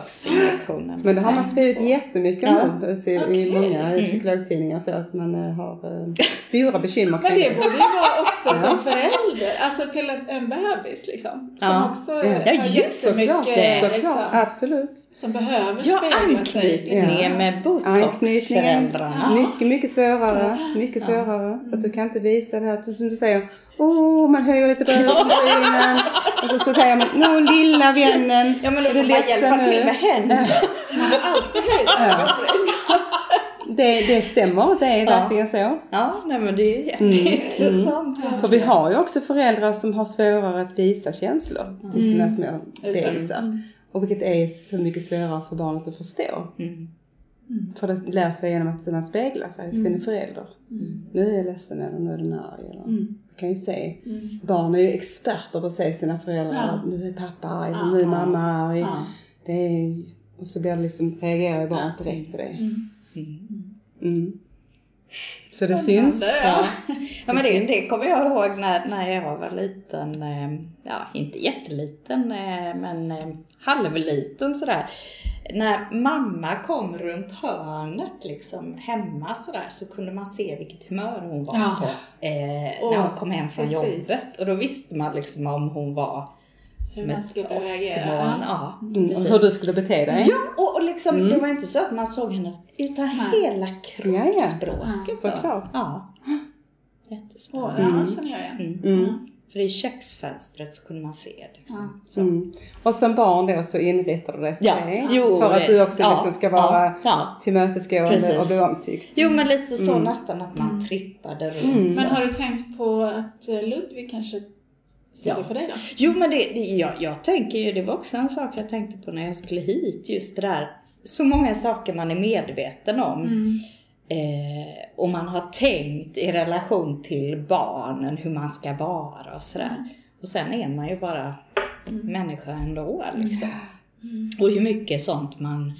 Men det har man skrivit jättemycket om Ja. i många psykologtidningar så att man eh, har eh, stora bekymmer Men kring det borde ju vara också som förälder, alltså till en, en bebis liksom. Som Ja. också Ja. har Ja, jättemycket, såklart, liksom, absolut. som behöver Ja, spegla sig. Ja. med botoxföräldrarna. Mycket, mycket svårare. Mycket svårare. För att du kan inte visa det här, som du säger, oh, man höjer lite på ögonbrynen. Och så, så säger man, nå lilla vännen. Ja men då är får du man ledsen hjälpa nu?" till med händerna. Man alltid ögonbryn. Det, det stämmer, det är Ja. verkligen så. Ja, nej men det är Mm, jätteintressant. För vi har ju också föräldrar som har svårare att visa känslor till sina små Just det. bebisar. Och vilket är så mycket svårare för barnet att förstå. Mm. För det lär sig genom att man speglar sig i sin förälder. Nu är jag ledsen eller nu är den arg. Eller. Mm. Du kan ju se. Barn är ju experter på att se sina föräldrar. Ja. Nu är pappa arg, Ja. nu är mamma arg. Ja. Det är, och så blir det liksom, reagerar ju barnet direkt på det. Mm. Mm. Så det syns. ja. Ja men det, det kommer jag ihåg när, när jag var liten, eh, ja inte jätteliten eh, men eh, halvliten sådär. När mamma kom runt hörnet liksom hemma sådär så kunde man se vilket humör hon var Ja. på eh, när Åh, hon kom hem från precis. jobbet. Och då visste man liksom om hon var Hur som man ett åskmoln. Ja, Mm. Och precis. hur du skulle bete dig. Ja, och, och liksom, Mm. det var inte så att man såg hennes, utan Nej. hela kroppsspråket. Ja, ja. Såklart. Ja. Åh, Jättespännande. ja, Mm. känner jag igen. Mm. Mm. För i köksfönstret så kunde man se liksom. Så. Mm. Och som barn då så inrättar du dig efter Ja, det. jo, för att det- du också ja, liksom ska vara ja, ja. tillmötesgående Precis. och bli omtyckt. Jo men lite så Mm. nästan att man trippade runt. Mm. Men har du tänkt på att eh, Ludvig kanske ställer Ja. på dig då? Jo men det, det jag, jag tänker ju, det var också en sak jag tänkte på när jag skulle hit. Just det där, så många saker man är medveten om. Mm. Eh, och man har tänkt i relation till barnen hur man ska vara och sådär. Och sen är man ju bara människa ändå liksom. Och hur mycket sånt man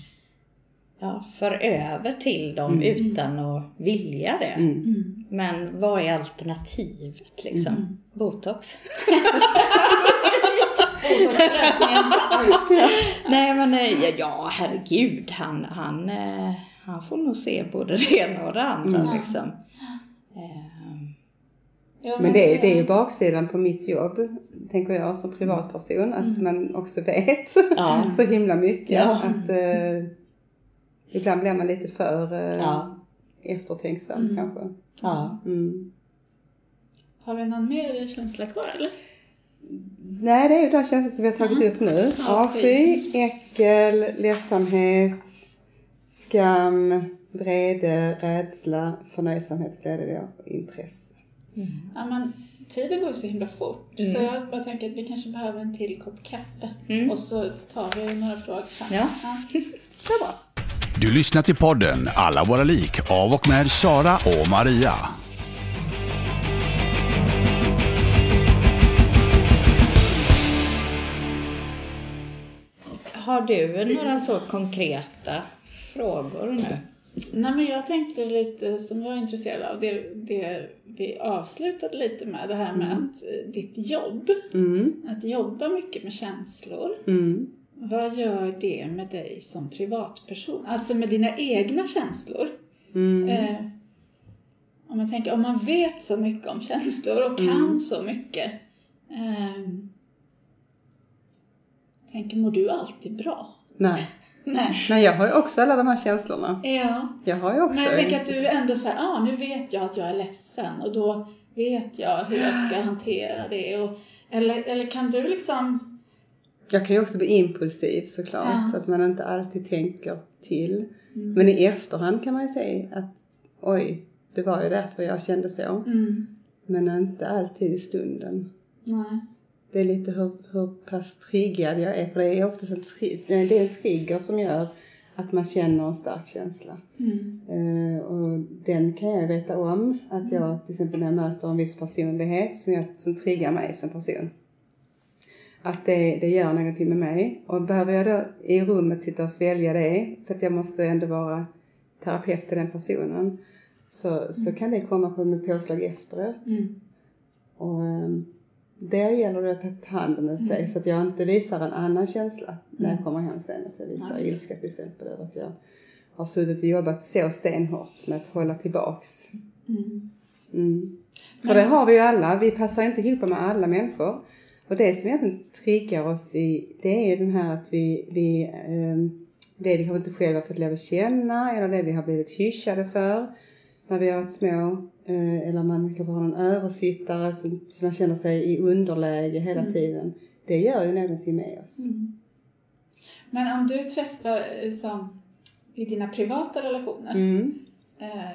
ja, för över till dem utan att vilja det. Mm. Men vad är alternativet liksom? Botox? Botoxlösningen. Nej men eh, ja, ja herregud, han, han, eh, han får nog se både det ena och det andra Mm. liksom. Eh, Ja, Men det är, det är ju baksidan på mitt jobb, tänker jag som privatperson, att Mm. man också vet Ja. så himla mycket. Ja. Att eh, ibland blir man lite för eh, Ja. eftertänksam Mm. kanske. ja. Mm. Har vi någon mer känsla kvar eller? Nej, det är ju de känslor som vi har tagit upp nu. Ja, Avsky, äckel, ledsamhet, skam, vrede, rädsla, förnöjsamhet, glädje och intresse. Ja, men tiden går så himla fort. Mm. Så jag bara tänker att vi kanske behöver en till kopp kaffe. Mm. Och så tar vi några frågor sen. Ja. Det är bra. Du lyssnar till podden Alla våra lik av och med Sara och Maria. Har du några så konkreta frågor nu? Nej, men jag tänkte lite som jag är intresserad av, det, det vi avslutade lite med, det här med att eh, ditt jobb, Mm, att jobba mycket med känslor. mm, Vad gör det med dig som privatperson? Alltså med dina egna känslor. mm, Eh, om man tänker, om man vet så mycket om känslor och kan Mm. så mycket. Eh, tänker, mår du alltid bra? Nej. Nej. Nej, jag har ju också alla de här känslorna. Ja. Jag har ju också... Men jag tänker att du ändå säger, ah, nu vet jag att jag är ledsen och då vet jag hur jag ska hantera det. Och, eller, eller kan du liksom... Jag kan ju också bli impulsiv såklart, Ja. så att man inte alltid tänker till. Mm. Men i efterhand kan man ju säga att oj, det var ju därför jag kände så. Mm. Men inte alltid i stunden. Nej. Det är lite hur, hur pass triggad jag är, för det är oftast en, tri- nej, det är en trigger som gör att man känner en stark känsla. Mm. Eh, och den kan jag veta om, att jag till exempel när jag möter en viss personlighet som, jag, som triggar mig som person. Att det, det gör någonting med mig. Och behöver jag då i rummet sitta och svälja det, för att jag måste ändå vara terapeut till den personen, så, så kan det komma på ett påslag efteråt. Mm. Och um, där gäller det att ta hand om sig så att jag inte visar en annan känsla när jag kommer hem sen. Att jag visar det. ilska till exempel över att jag har suttit och jobbat så stenhårt med att hålla tillbaks. Mm. Mm. För det har vi ju alla. Vi passar inte ihop med alla människor. Och det som egentligen triggar oss i, det är den här att vi, vi ehm, det vi kanske inte själva fått att känna eller det vi har blivit hyschade för när vi har varit små. Eh, eller man kanske har någon översittare som, som man känner sig i underläge hela tiden. Det gör ju någonting med oss. Mm. Men om du träffar eh, som i dina privata relationer, Mm. eh,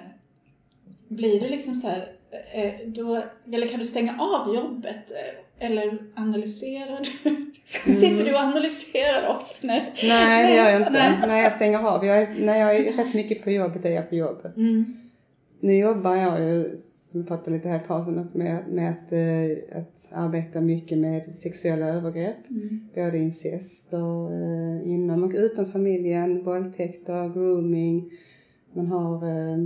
blir det liksom så här, eh, då, eller kan du stänga av jobbet? Eh, eller analyserar du? Sitter du och analyserar oss nu? Nej, det gör jag inte. Nej. Nej. jag stänger av. Jag är, när jag är rätt mycket på jobbet är jag på jobbet. Mm. Nu jobbar jag ju, som vi pratade lite här i pausen, med, med att, eh, att arbeta mycket med sexuella övergrepp. Mm. Både incest och eh, inom och utom familjen, våldtäkter, grooming. Man har, eh,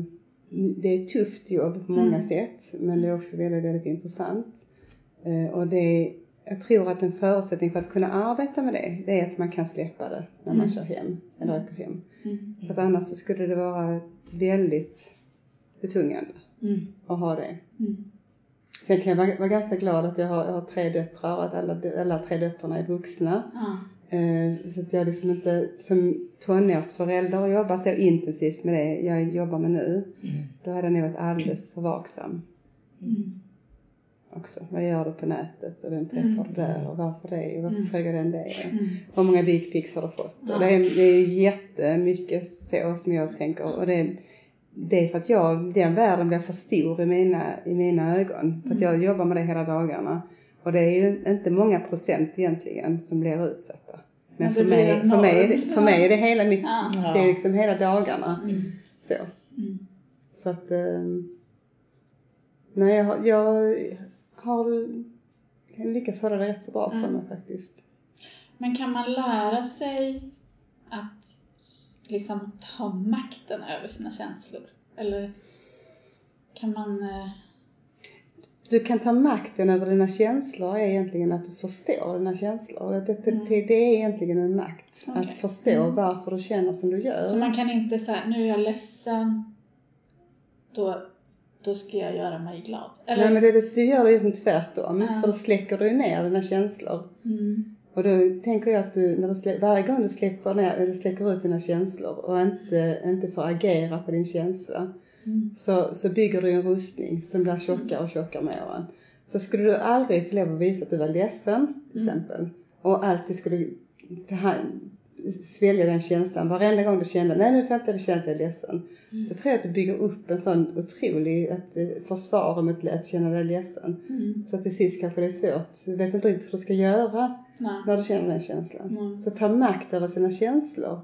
det är ett tufft jobb på många Mm. sätt, men det är också väldigt, väldigt intressant. Eh, och det, jag tror att en förutsättning för att kunna arbeta med det, det är att man kan släppa det när man Mm. kör hem, eller åker hem. Mm. För att annars så skulle det vara väldigt betungande Mm. att ha det. Mm. Sen kan jag vara, vara ganska glad att jag har, jag har tre döttrar och att alla, alla tre döttrarna är vuxna. Ja. Eh, så att jag liksom inte som tonårsförälder jobbar så intensivt med det jag jobbar med nu. Då hade jag nog varit alldeles för vaksam. Mm. också. Vad gör du på nätet och vem träffar Mm. du där och varför det och varför Mm. frågar den det? Mm. Hur många dickpics har du fått? Ja. Och det, är, det är jättemycket så som jag tänker. Och det, det är för att jag, den världen blir för stor i mina, i mina ögon. För att jag jobbar med det hela dagarna. Och det är ju inte många procent egentligen som blir utsatta. Men, Men för, mig, för, mig, det- för mig är det hela mitt, Ja. det är liksom hela dagarna. Mm. Så. Mm. Så att, eh, nej jag, jag har lyckats hålla det rätt så bra för Mm. mig faktiskt. Men kan man lära sig att liksom ta makten över sina känslor? Eller kan man... eh, Du kan ta makten över dina känslor är egentligen att du förstår dina känslor. Det, det, Mm. det, är egentligen en makt. Okej. Att förstå Mm. varför du känner som du gör. Så man kan inte säga, nu är jag ledsen, då, då ska jag göra mig glad. Eller? Nej men det, du gör det egentligen tvärtom. Ja. För då släcker du ner dina känslor. Mm. Och då tänker jag att du, när du slä, varje gång du släpper ner, eller släcker ut dina känslor och inte, inte får agera på din känsla. Mm. så, så bygger du en rustning som blir tjockare och tjockare med åren. Så skulle du aldrig få lov att visa att du var ledsen, till Mm. exempel, och alltid skulle ta hand, svälja den känslan varenda gång du kände, nej nu får jag att jag är ledsen. Mm. Så tror jag att du bygger upp en sån otrolig ett, eh, försvar mot att känna dig ledsen. Mm. Så till sist kanske det är svårt. Du vet inte riktigt hur du ska göra Nej. när du känner den känslan. Mm. Så ta makt över sina känslor.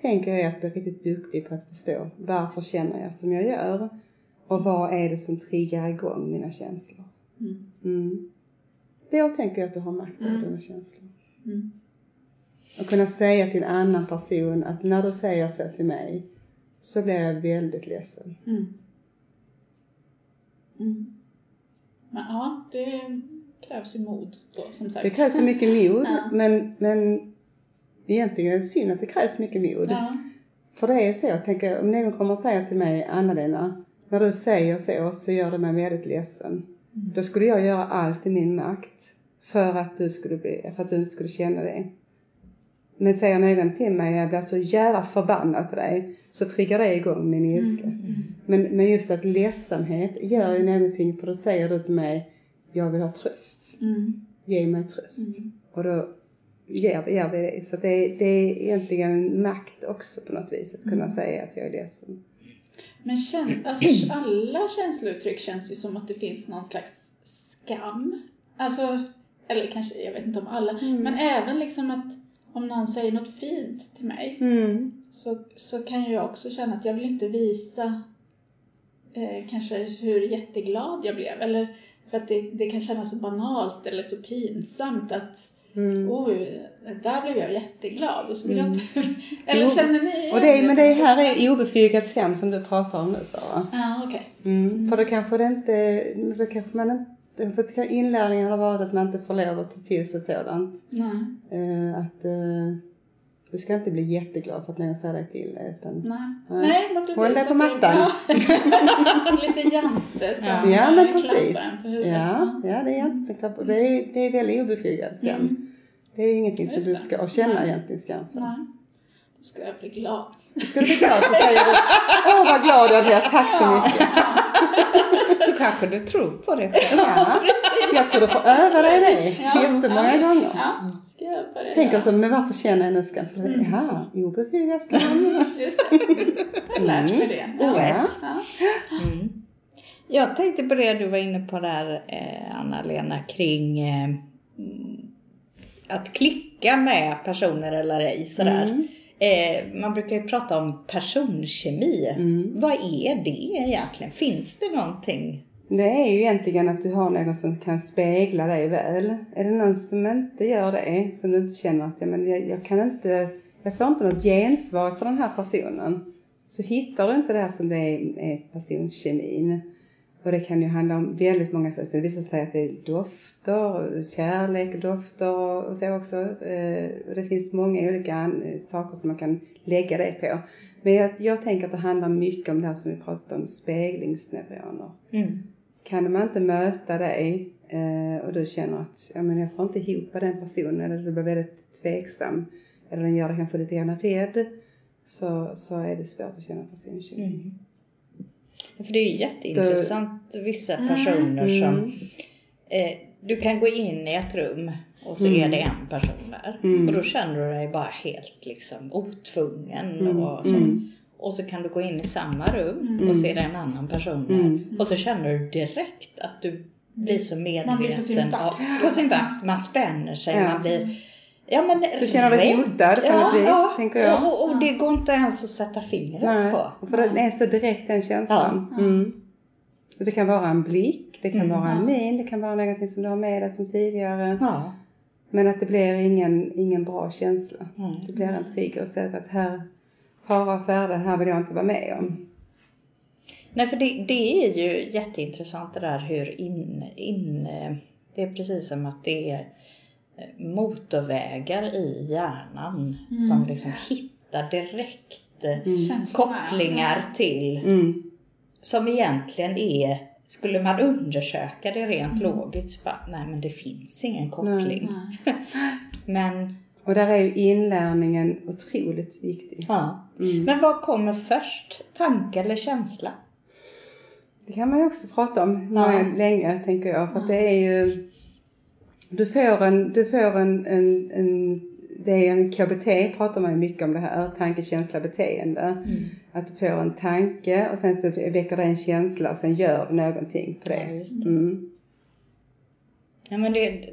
Tänker jag att bli riktigt duktig på att förstå varför känner jag som jag gör. Och vad är det som triggar igång mina känslor. Mm. Mm. Då tänker jag att du har makt över Mm. dina känslor. Mm. Och kunna säga till en annan person att när du säger så till mig så blir jag väldigt ledsen. Mm. Mm. Men ja, det krävs ju mod då, som sagt. Det krävs så mycket mod Ja. men, men egentligen är det synd att det krävs mycket mod. Ja. För det är så, jag tänker, om någon kommer att säga till mig, Anna-Lena, när du säger så så gör det mig väldigt ledsen. Då skulle jag göra allt i min makt för att du, skulle bli, för att du inte skulle känna det. Men säger någon till mig, jag blir så jävla förbannad på dig, så triggar det igång min ilska. Men, men just att ledsamhet gör ju någonting, för då säger du till mig, jag vill ha tröst. Mm. Ge mig tröst. Och då ger, ger vi det. Så det det är egentligen en makt också på något vis, att kunna säga att jag är ledsen. Men käns alltså, alla känslouttryck känns ju som att det finns någon slags skam. Alltså, eller kanske, jag vet inte om alla, men även liksom att om någon säger något fint till mig Mm. så, så kan jag också känna att jag vill inte visa eh, kanske hur jätteglad jag blev. Eller för att det, det kan kännas så banalt eller så pinsamt att Mm. oj, där blev jag jätteglad och så vill jag inte... eller Jo, känner ni Och det, men det här är obefogad skam som du pratar om nu Sara. Ja, okej. Mm. För då kanske det inte, då kanske man för att inlärningen har varit att man inte får lov att ta till sig sådant. Nej, Eh, att eh, du ska inte bli jätteglad för att någon säger dig till utan nej. Nej. Nej, men precis. Håll dig på det- mattan. Ja. Lite jante som Ja. Ja men eh, precis. klappar på huvudet. Ja, ja det är inte så klapp. Det är, det är väldigt obefogad skam. Mm. Det är ingenting som du ska känna Nej. egentligen skam för. Nej. Då ska jag bli glad. Ska du bli glad så säger du Åh vad glad jag blir, tack så mycket. Så kanske du tror på det själv. Ja. Jag tror du får öva dig det Ja. jättemånga ja. gånger. Ja, ska jag börja Tänk göra. också, men varför känner jag nu skam? För det, jaha, obefogad skam. Just det. Jag har lärt mig det. OS. Ja. Mm. Jag tänkte på det du var inne på där, eh, Anna-Lena, kring eh, mm, att klicka med personer eller ej. Sådär. Mm. Eh, man brukar ju prata om personkemi. Mm. Vad är det egentligen? Finns det någonting? Det är ju egentligen att du har någon som kan spegla dig väl. Är det någon som inte gör det, som du inte känner att ja, men jag, jag kan inte, jag får inte något gensvar för den här personen. Så hittar du inte det här som det är, är personkemin. Och det kan ju handla om väldigt många saker. Det visar sig att det är dofter, kärlek, dofter och så också. Eh, och det finns många olika saker som man kan lägga det på. Men jag, jag tänker att det handlar mycket om det här som vi pratade om, speglingsneuroner. Mm. Kan man inte möta dig eh, och du känner att ja, men jag får inte ihop den personen eller du blir väldigt tveksam eller den gör dig kanske lite grann rädd så, så är det svårt att känna personkemi. Mm. För det är ju jätteintressant vissa personer som Mm. eh, du kan gå in i ett rum och så är det en person där. Och då känner du dig bara helt liksom otvungen. Och, så. Och så kan du gå in i samma rum och se det är en annan person där. Och så känner du direkt att du blir så medveten. Man blir på sin vakt. av- på sin vakt. Man spänner sig, Ja. man blir Ja, men Du känner dig hotad på något vis, tänker jag. Och, och, och det går inte ens att sätta fingret Nej, på. för den är så direkt den känslan. Mm. Det kan vara en blick, det kan vara en min, det kan vara någonting som du har med dig från tidigare. Ja. Men att det blir ingen, ingen bra känsla. Mm. Det blir en trigger och säga att här, fara och färde, här vill jag inte vara med om. Nej, för det, det är ju jätteintressant det där hur in, in... eh, Det är precis som att det är eh, motorvägar i hjärnan som liksom hittar direkt eh, Känslorna. kopplingar till Mm. som egentligen är skulle man undersöka det rent logiskt så bara, nej men det finns ingen koppling. men, Och där är ju inlärningen otroligt viktig. ja. men vad kommer först? Tanke eller känsla? Det kan man ju också prata om många, länge, tänker jag. För att det är ju... Du får en... Du får en, en, en det är en KBT, pratar man ju mycket om det här. Tanke, känsla, beteende. Att du får en tanke och sen så väcker det en känsla och sen gör du någonting på Ja, det. just det. Mm. Ja, men det,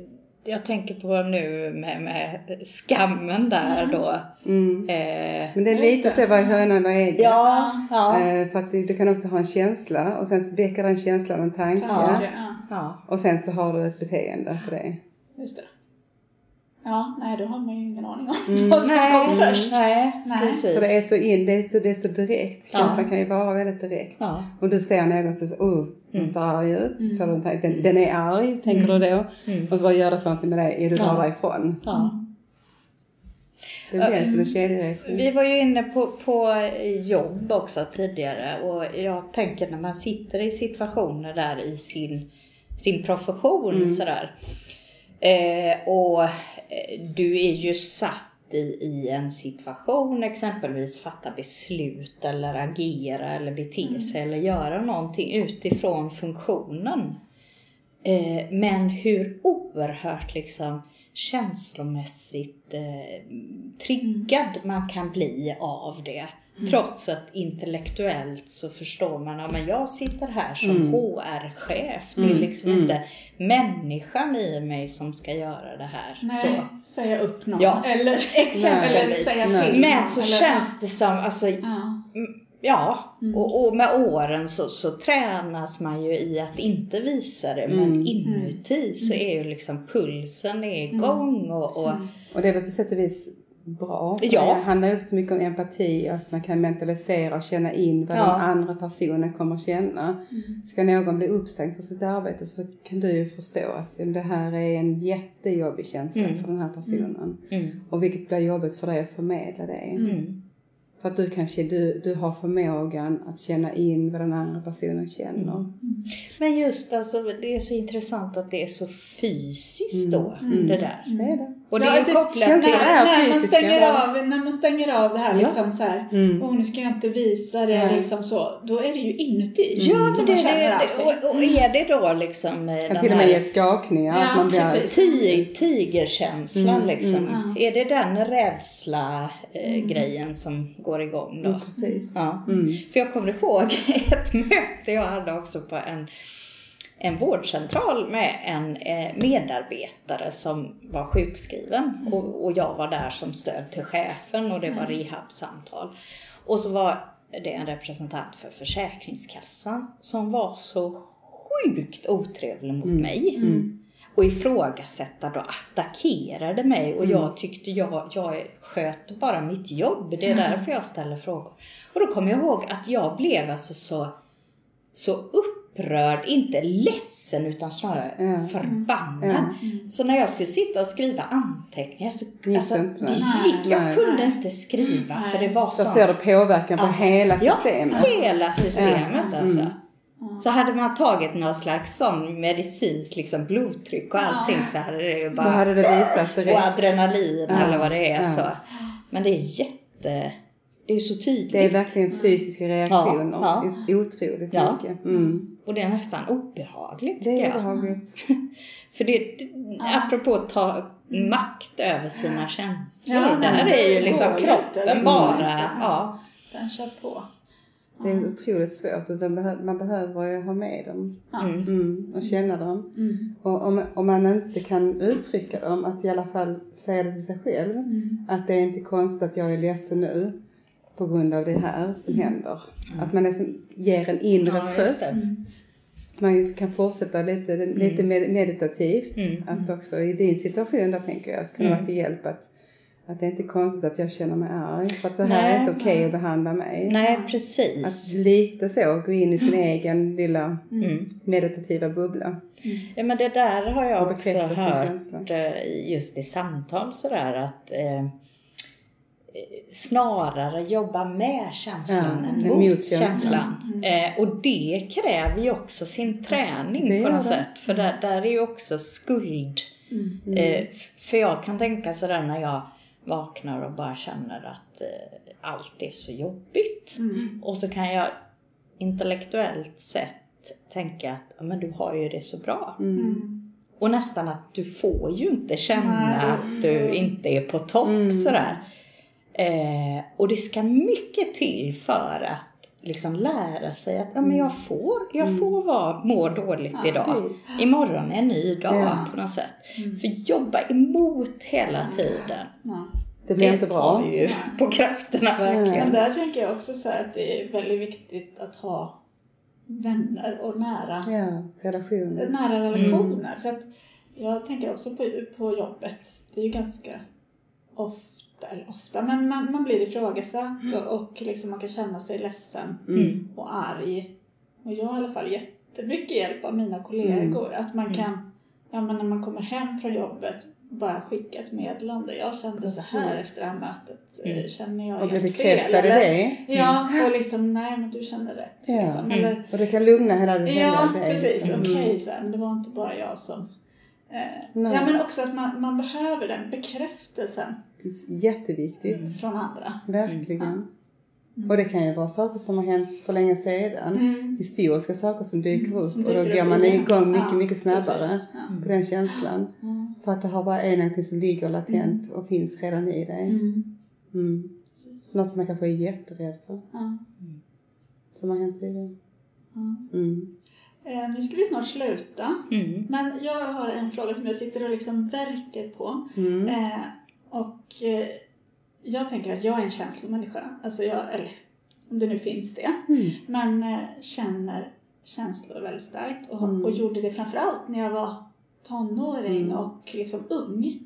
jag tänker på nu med, med skammen där då. Mm. Eh, Men det är lite så, vad är hönan, är ägget? ja, ja, Eh, för att du, du kan också ha en känsla och sen väcker den känslan en tanke. Ja. Ja, ja. Och sen så har du ett beteende på det. just det. Ja, nej då har man ju ingen aning om Mm. vad som kom först. Nej, Nej. precis. För det är så in, det är så, det är så direkt. Ja. Känslan kan ju vara väldigt direkt. Ja. Och du ser någon som oh, den ser arg ut. En tanke, den, den är arg, tänker du då. Och vad gör det för någonting med dig? Är du Ja. därifrån? Ja. Det blir som en kedjereaktion. Vi var ju inne på, på jobb också tidigare och jag tänker när man sitter i situationer där i sin, sin profession sådär. Eh, och du är ju satt i, i en situation, exempelvis fatta beslut eller agera eller bete sig eller göra någonting utifrån funktionen. Eh, men hur oerhört liksom känslomässigt eh, triggad man kan bli av det. Trots att intellektuellt så förstår man att men jag sitter här som HR-chef. Det är liksom inte människan i mig som ska göra det här. Nej, Så. säga upp någon. Ja, eller, eller Exempelvis. säga Nej. till Men någon, så eller, känns det som, alltså, Ja. Ja, och, och med åren så, så tränas man ju i att inte visa det. Men inuti så är ju liksom pulsen är igång och, och Och det är väl på sätt och vis bra. Ja. Det handlar också mycket om empati och att man kan mentalisera och känna in vad Ja. den andra personen kommer att känna. Ska någon bli uppsagd för sitt arbete så kan du ju förstå att det här är en jättejobbig känsla för den här personen. mm, Och vilket blir jobbigt för dig att förmedla det. mm, För att du kanske du, du har förmågan att känna in vad den andra personen känner. Men just alltså, det är så intressant att det är så fysiskt då, det där. Det är det. Och det Ja, är ju det- kopplat till... när, är när, man fysiska. stänger av, när man stänger av det här Ja. liksom så här, Mm. åh nu ska jag inte visa det Nej. liksom så, då är det ju inuti Ja, som men det, det, och, och är det då liksom eh, Kan den till och med ge skakningar. Ja, att man blir. Tig, tigerkänslan Mm, liksom. mm. Är det den rädsla eh, grejen som går igång då? Mm, precis. Ja. Mm. För jag kommer ihåg ett möte jag hade också på en, en vårdcentral med en eh, medarbetare som var sjukskriven. Och, och jag var där som stöd till chefen och det var rehabsamtal. Och så var det en representant för Försäkringskassan som var så sjukt otrevlig mot mig. Och ifrågasättade och attackerade mig och jag tyckte jag, jag sköt bara mitt jobb. Det är därför jag ställer frågor. Och då kommer jag ihåg att jag blev alltså så, så upprörd, inte ledsen utan snarare Ja. förbannad. Så när jag skulle sitta och skriva anteckningar så Gick alltså, det nej. gick, jag Nej. kunde inte skriva för det var Så så ser du påverkan på hela systemet. Ja, hela systemet Ja. alltså. Mm. Så hade man tagit någon slags sån medicinskt liksom blodtryck och allting så hade det ju Så bara... hade det visat och direkt. adrenalin Ja. eller vad det är Ja. så. Men det är jätte... det är så tydligt. Det är verkligen fysiska reaktioner. Ja, ja. Otroligt Ja. mycket. Mm. Och det är nästan obehagligt Det är obehagligt. För det, det apropå att ta makt över sina känslor. Ja, det här är ju liksom kroppen går bara. Ja. Den kör på. Det är otroligt svårt och den behö- man behöver ju ha med dem. Mm. Mm. Och känna dem. Mm. Och om, om man inte kan uttrycka dem, att i alla fall säga det till sig själv. Mm. Att det är inte konstigt att jag är ledsen nu på grund av det här som händer. Att man liksom ger en inre Ja, tröst. Att man kan fortsätta lite, lite med, meditativt. Mm. Att också i din situation där tänker jag att kunna vara till hjälp att att det är inte konstigt att jag känner mig arg. För att så här Nej, är inte okej att behandla mig. Nej, Att precis. lite så gå in i sin egen lilla Mm. meditativa bubbla. Ja, men det där har jag också hört känsla. eh, just i samtal sådär att eh, snarare jobba med känslan Ja, än mot känslan. känslan. Eh, och det kräver ju också sin träning Det på något det. sätt. För där, där är ju också skuld. Mm. Eh, för jag kan tänka sådär när jag vaknar och bara känner att eh, allt är så jobbigt. Mm. Och så kan jag intellektuellt sett tänka att ja, men du har ju det så bra. Mm. Och nästan att du får ju inte känna att du inte är på topp Mm. sådär. Eh, och det ska mycket till för att liksom lära sig att ja, men jag får, jag får vara, må dåligt Ja, idag. Precis. Imorgon är en ny dag Ja. på något sätt. För jobba emot hela tiden. Ja. Det blir inte tar bra. ju på krafterna verkligen. Men där tänker jag också så att det är väldigt viktigt att ha vänner och nära, Ja, relationer. nära relationer. För att jag tänker också på, på jobbet, det är ju ganska ofta, eller ofta, men man, man blir ifrågasatt och, och liksom man kan känna sig ledsen Mm. och arg. Och jag har i alla fall jättemycket hjälp av mina kollegor. Att man kan, ja men när man kommer hem från jobbet, bara skicka ett meddelande. Jag kände så här Precis. efter det här mötet. Mm. Eh, Känner jag Och helt fel? bekräftade eller? det. Ja, och liksom nej men du känner rätt. Ja. Liksom. Mm. Eller, Och det kan lugna hela ja, hela dig. precis. liksom. Okej, så här, men det var inte bara jag som... Eh, Nej. ja, men också att man, man behöver den bekräftelsen Det är jätteviktigt. från andra. Verkligen. Och det kan ju vara saker som har hänt för länge sedan. Mm. Historiska saker som dyker upp. Som och då dyker går man igång mycket, Ja, mycket snabbare. Ja. på den känslan. Mm. För att det har bara är någonting som ligger latent och finns redan i dig. Mm. Mm. Något som man kanske är jätterädd för. Som har hänt tidigare. Mm. Eh, nu ska vi snart sluta. Mm. Men jag har en fråga som jag sitter och liksom verkar på. Mm. Eh, och eh, jag tänker att jag är en känslomänniska. Alltså jag, eller om det nu finns det. Mm. Men eh, känner känslor väldigt starkt. Och, Mm. och gjorde det framförallt när jag var tonåring Mm. och liksom ung.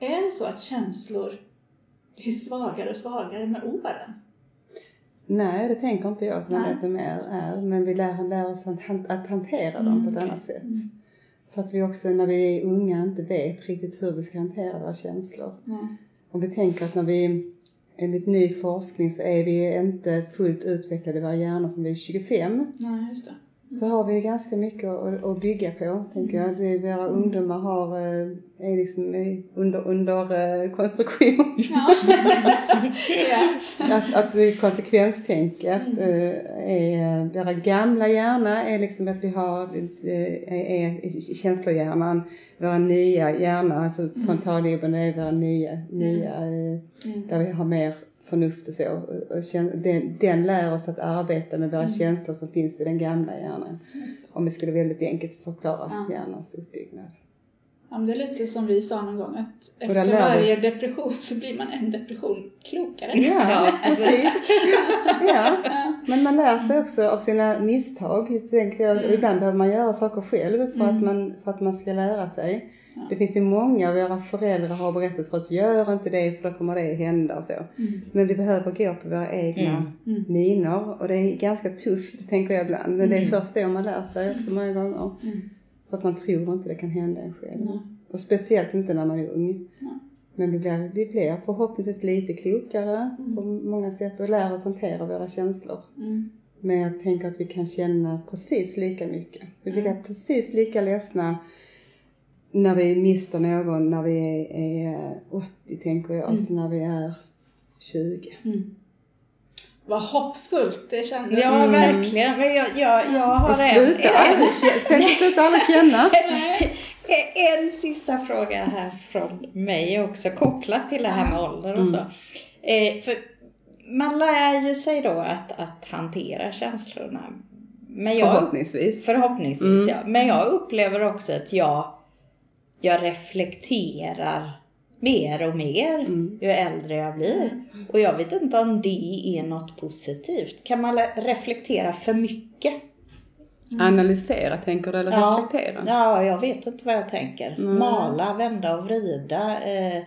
Är det så att känslor blir svagare och svagare med åren? Nej, det tänker inte jag att man Nej. vet mer är. Men vi lär, lär oss att, han- att hantera dem Mm, på ett okej. annat sätt. Mm. För att vi också när vi är unga inte vet riktigt hur vi ska hantera våra känslor. Ja. Om vi tänker att när vi, enligt ny forskning så är vi inte fullt utvecklade i våra hjärnor som vi är 25. Nej, just det. Så har vi ju ganska mycket att, bygga på, tänker jag. Det våra ungdomar har, eh, är liksom under, under eh, konstruktion. Ja. att, att konsekvenstänket Mm. eh, är, våra gamla hjärna är liksom att vi har, är, är känslohjärnan, våra nya hjärna, alltså frontalloben är våra nya, nya eh, Mm. där vi har mer förnuft och så. Och, och kän- den, den lär oss att arbeta med våra Mm. känslor som finns i den gamla hjärnan. Om vi skulle väldigt enkelt förklara Ja. hjärnans uppbyggnad. Ja, men det är lite som vi sa någon gång att efter varje depression så blir man en depression klokare. Ja, precis. ja. Men man lär sig också av sina misstag. Jag, Ibland behöver man göra saker själv för, att man, för att man ska lära sig. Ja. Det finns ju många av våra föräldrar har berättat för oss, gör inte det för då kommer det hända och så. Men vi behöver gå på våra egna Mm. minor och det är ganska tufft tänker jag ibland. Men det är först då man lär sig också många gånger. Mm. För att man tror inte det kan hända en själv. Nej. Och speciellt inte när man är ung. Nej. Men vi blir, vi blir förhoppningsvis lite klokare på många sätt och lär oss hantera våra känslor. Mm. Men jag tänker att vi kan känna precis lika mycket. Vi blir precis lika ledsna när vi mister någon när vi är, är 80 tänker jag, som när vi är 20. Mm. Vad hoppfullt det kändes. Ja, verkligen. Men jag, jag, jag har Och en, aldrig, sen sluta aldrig känna. en sista fråga här från mig också, kopplat till det här med ålder och så. Eh, för man lär ju sig då att, att hantera känslorna. Men jag, Förhoppningsvis. Förhoppningsvis ja. Men jag upplever också att jag, jag reflekterar mer och mer ju äldre jag blir. Och jag vet inte om det är något positivt. Kan man reflektera för mycket? Analysera tänker du eller reflektera? Ja, jag vet inte vad jag tänker. Mala, vända och vrida. Eh, eh,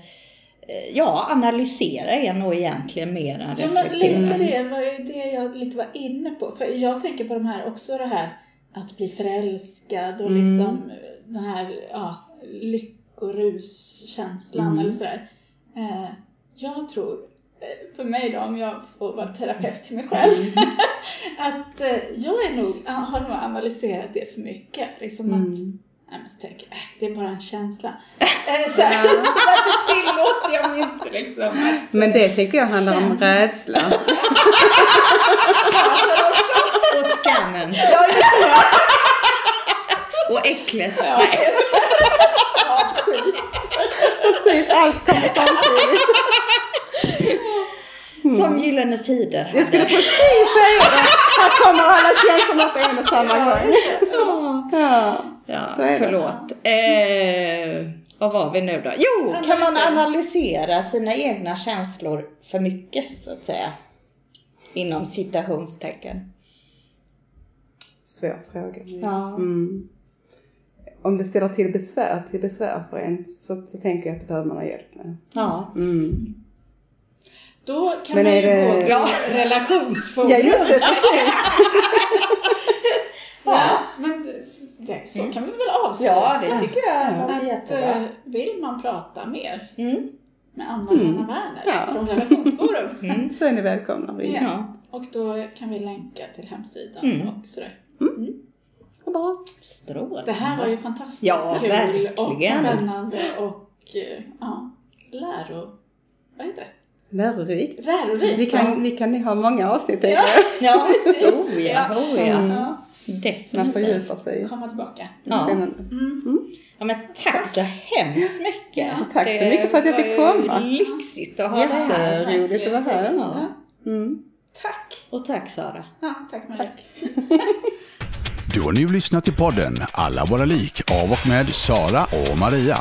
ja, analysera är nog egentligen mer än Ja, men reflektera. lite det var ju det jag lite var inne på. För jag tänker på de här också det här att bli förälskad och liksom den här ja, lyckoruskänslan eller sådär. Eh, jag tror, eh, för mig då om jag får vara terapeut till mig själv, att eh, jag är nog, har nog analyserat det för mycket. Liksom att Nej men så tänker jag, äh, det är bara en känsla. Eh, så, här, så därför tillåter jag mig inte liksom att Men det tänker jag handlar om rädsla. Och skammen. och äcklet. Ja. Avsky. Precis, allt kommer samtidigt. Som Gyllene Tider Jag skulle precis säga det. Här kommer alla känslorna på en och samma gång. Ja. Ja, Så är det. förlåt. Eh, vad var vi nu då? Jo, kan man Analysera. analysera sina egna känslor för mycket så att säga? Inom citationstecken. Svår fråga. Ja. Mm. Om det ställer till besvär, till besvär för en så, så tänker jag att det behöver man ha hjälp med. Ja. Mm. Då kan Men man ju det- gå till Ja. relationsforum. Ja just det, precis. Ja, men det, så kan vi väl avsluta. ja, det tycker jag låter att, jättebra. eh, vill man prata mer Mm. med Anna-Lena Werner Ja. från Relationsforum. Så är ni välkomna. Ja. Och då kan vi länka till hemsidan Mm. och sådär. Bra. Strålande. Det här var ju fantastiskt Ja, kul verkligen. och spännande och eh, ja, läro... Vad heter det? Lärorikt. Lärorikt. Vi kan, vi kan ha många avsnitt Ja. jag. Ja, Precis. oh ja, Ja. oh ja. ja. Man Definitivt. fördjupar sig. Komma tillbaka. Ja. Spännande. Ja, men tack så hemskt mycket. Och tack så mycket för att jag Det fick komma. lyxigt att ha det här. Jätteroligt att vara här. Ja. Mm. Tack. Och tack Sara. Ja, tack Maria. Du har nu lyssnat till podden Alla våra lik av och med Sara och Maria.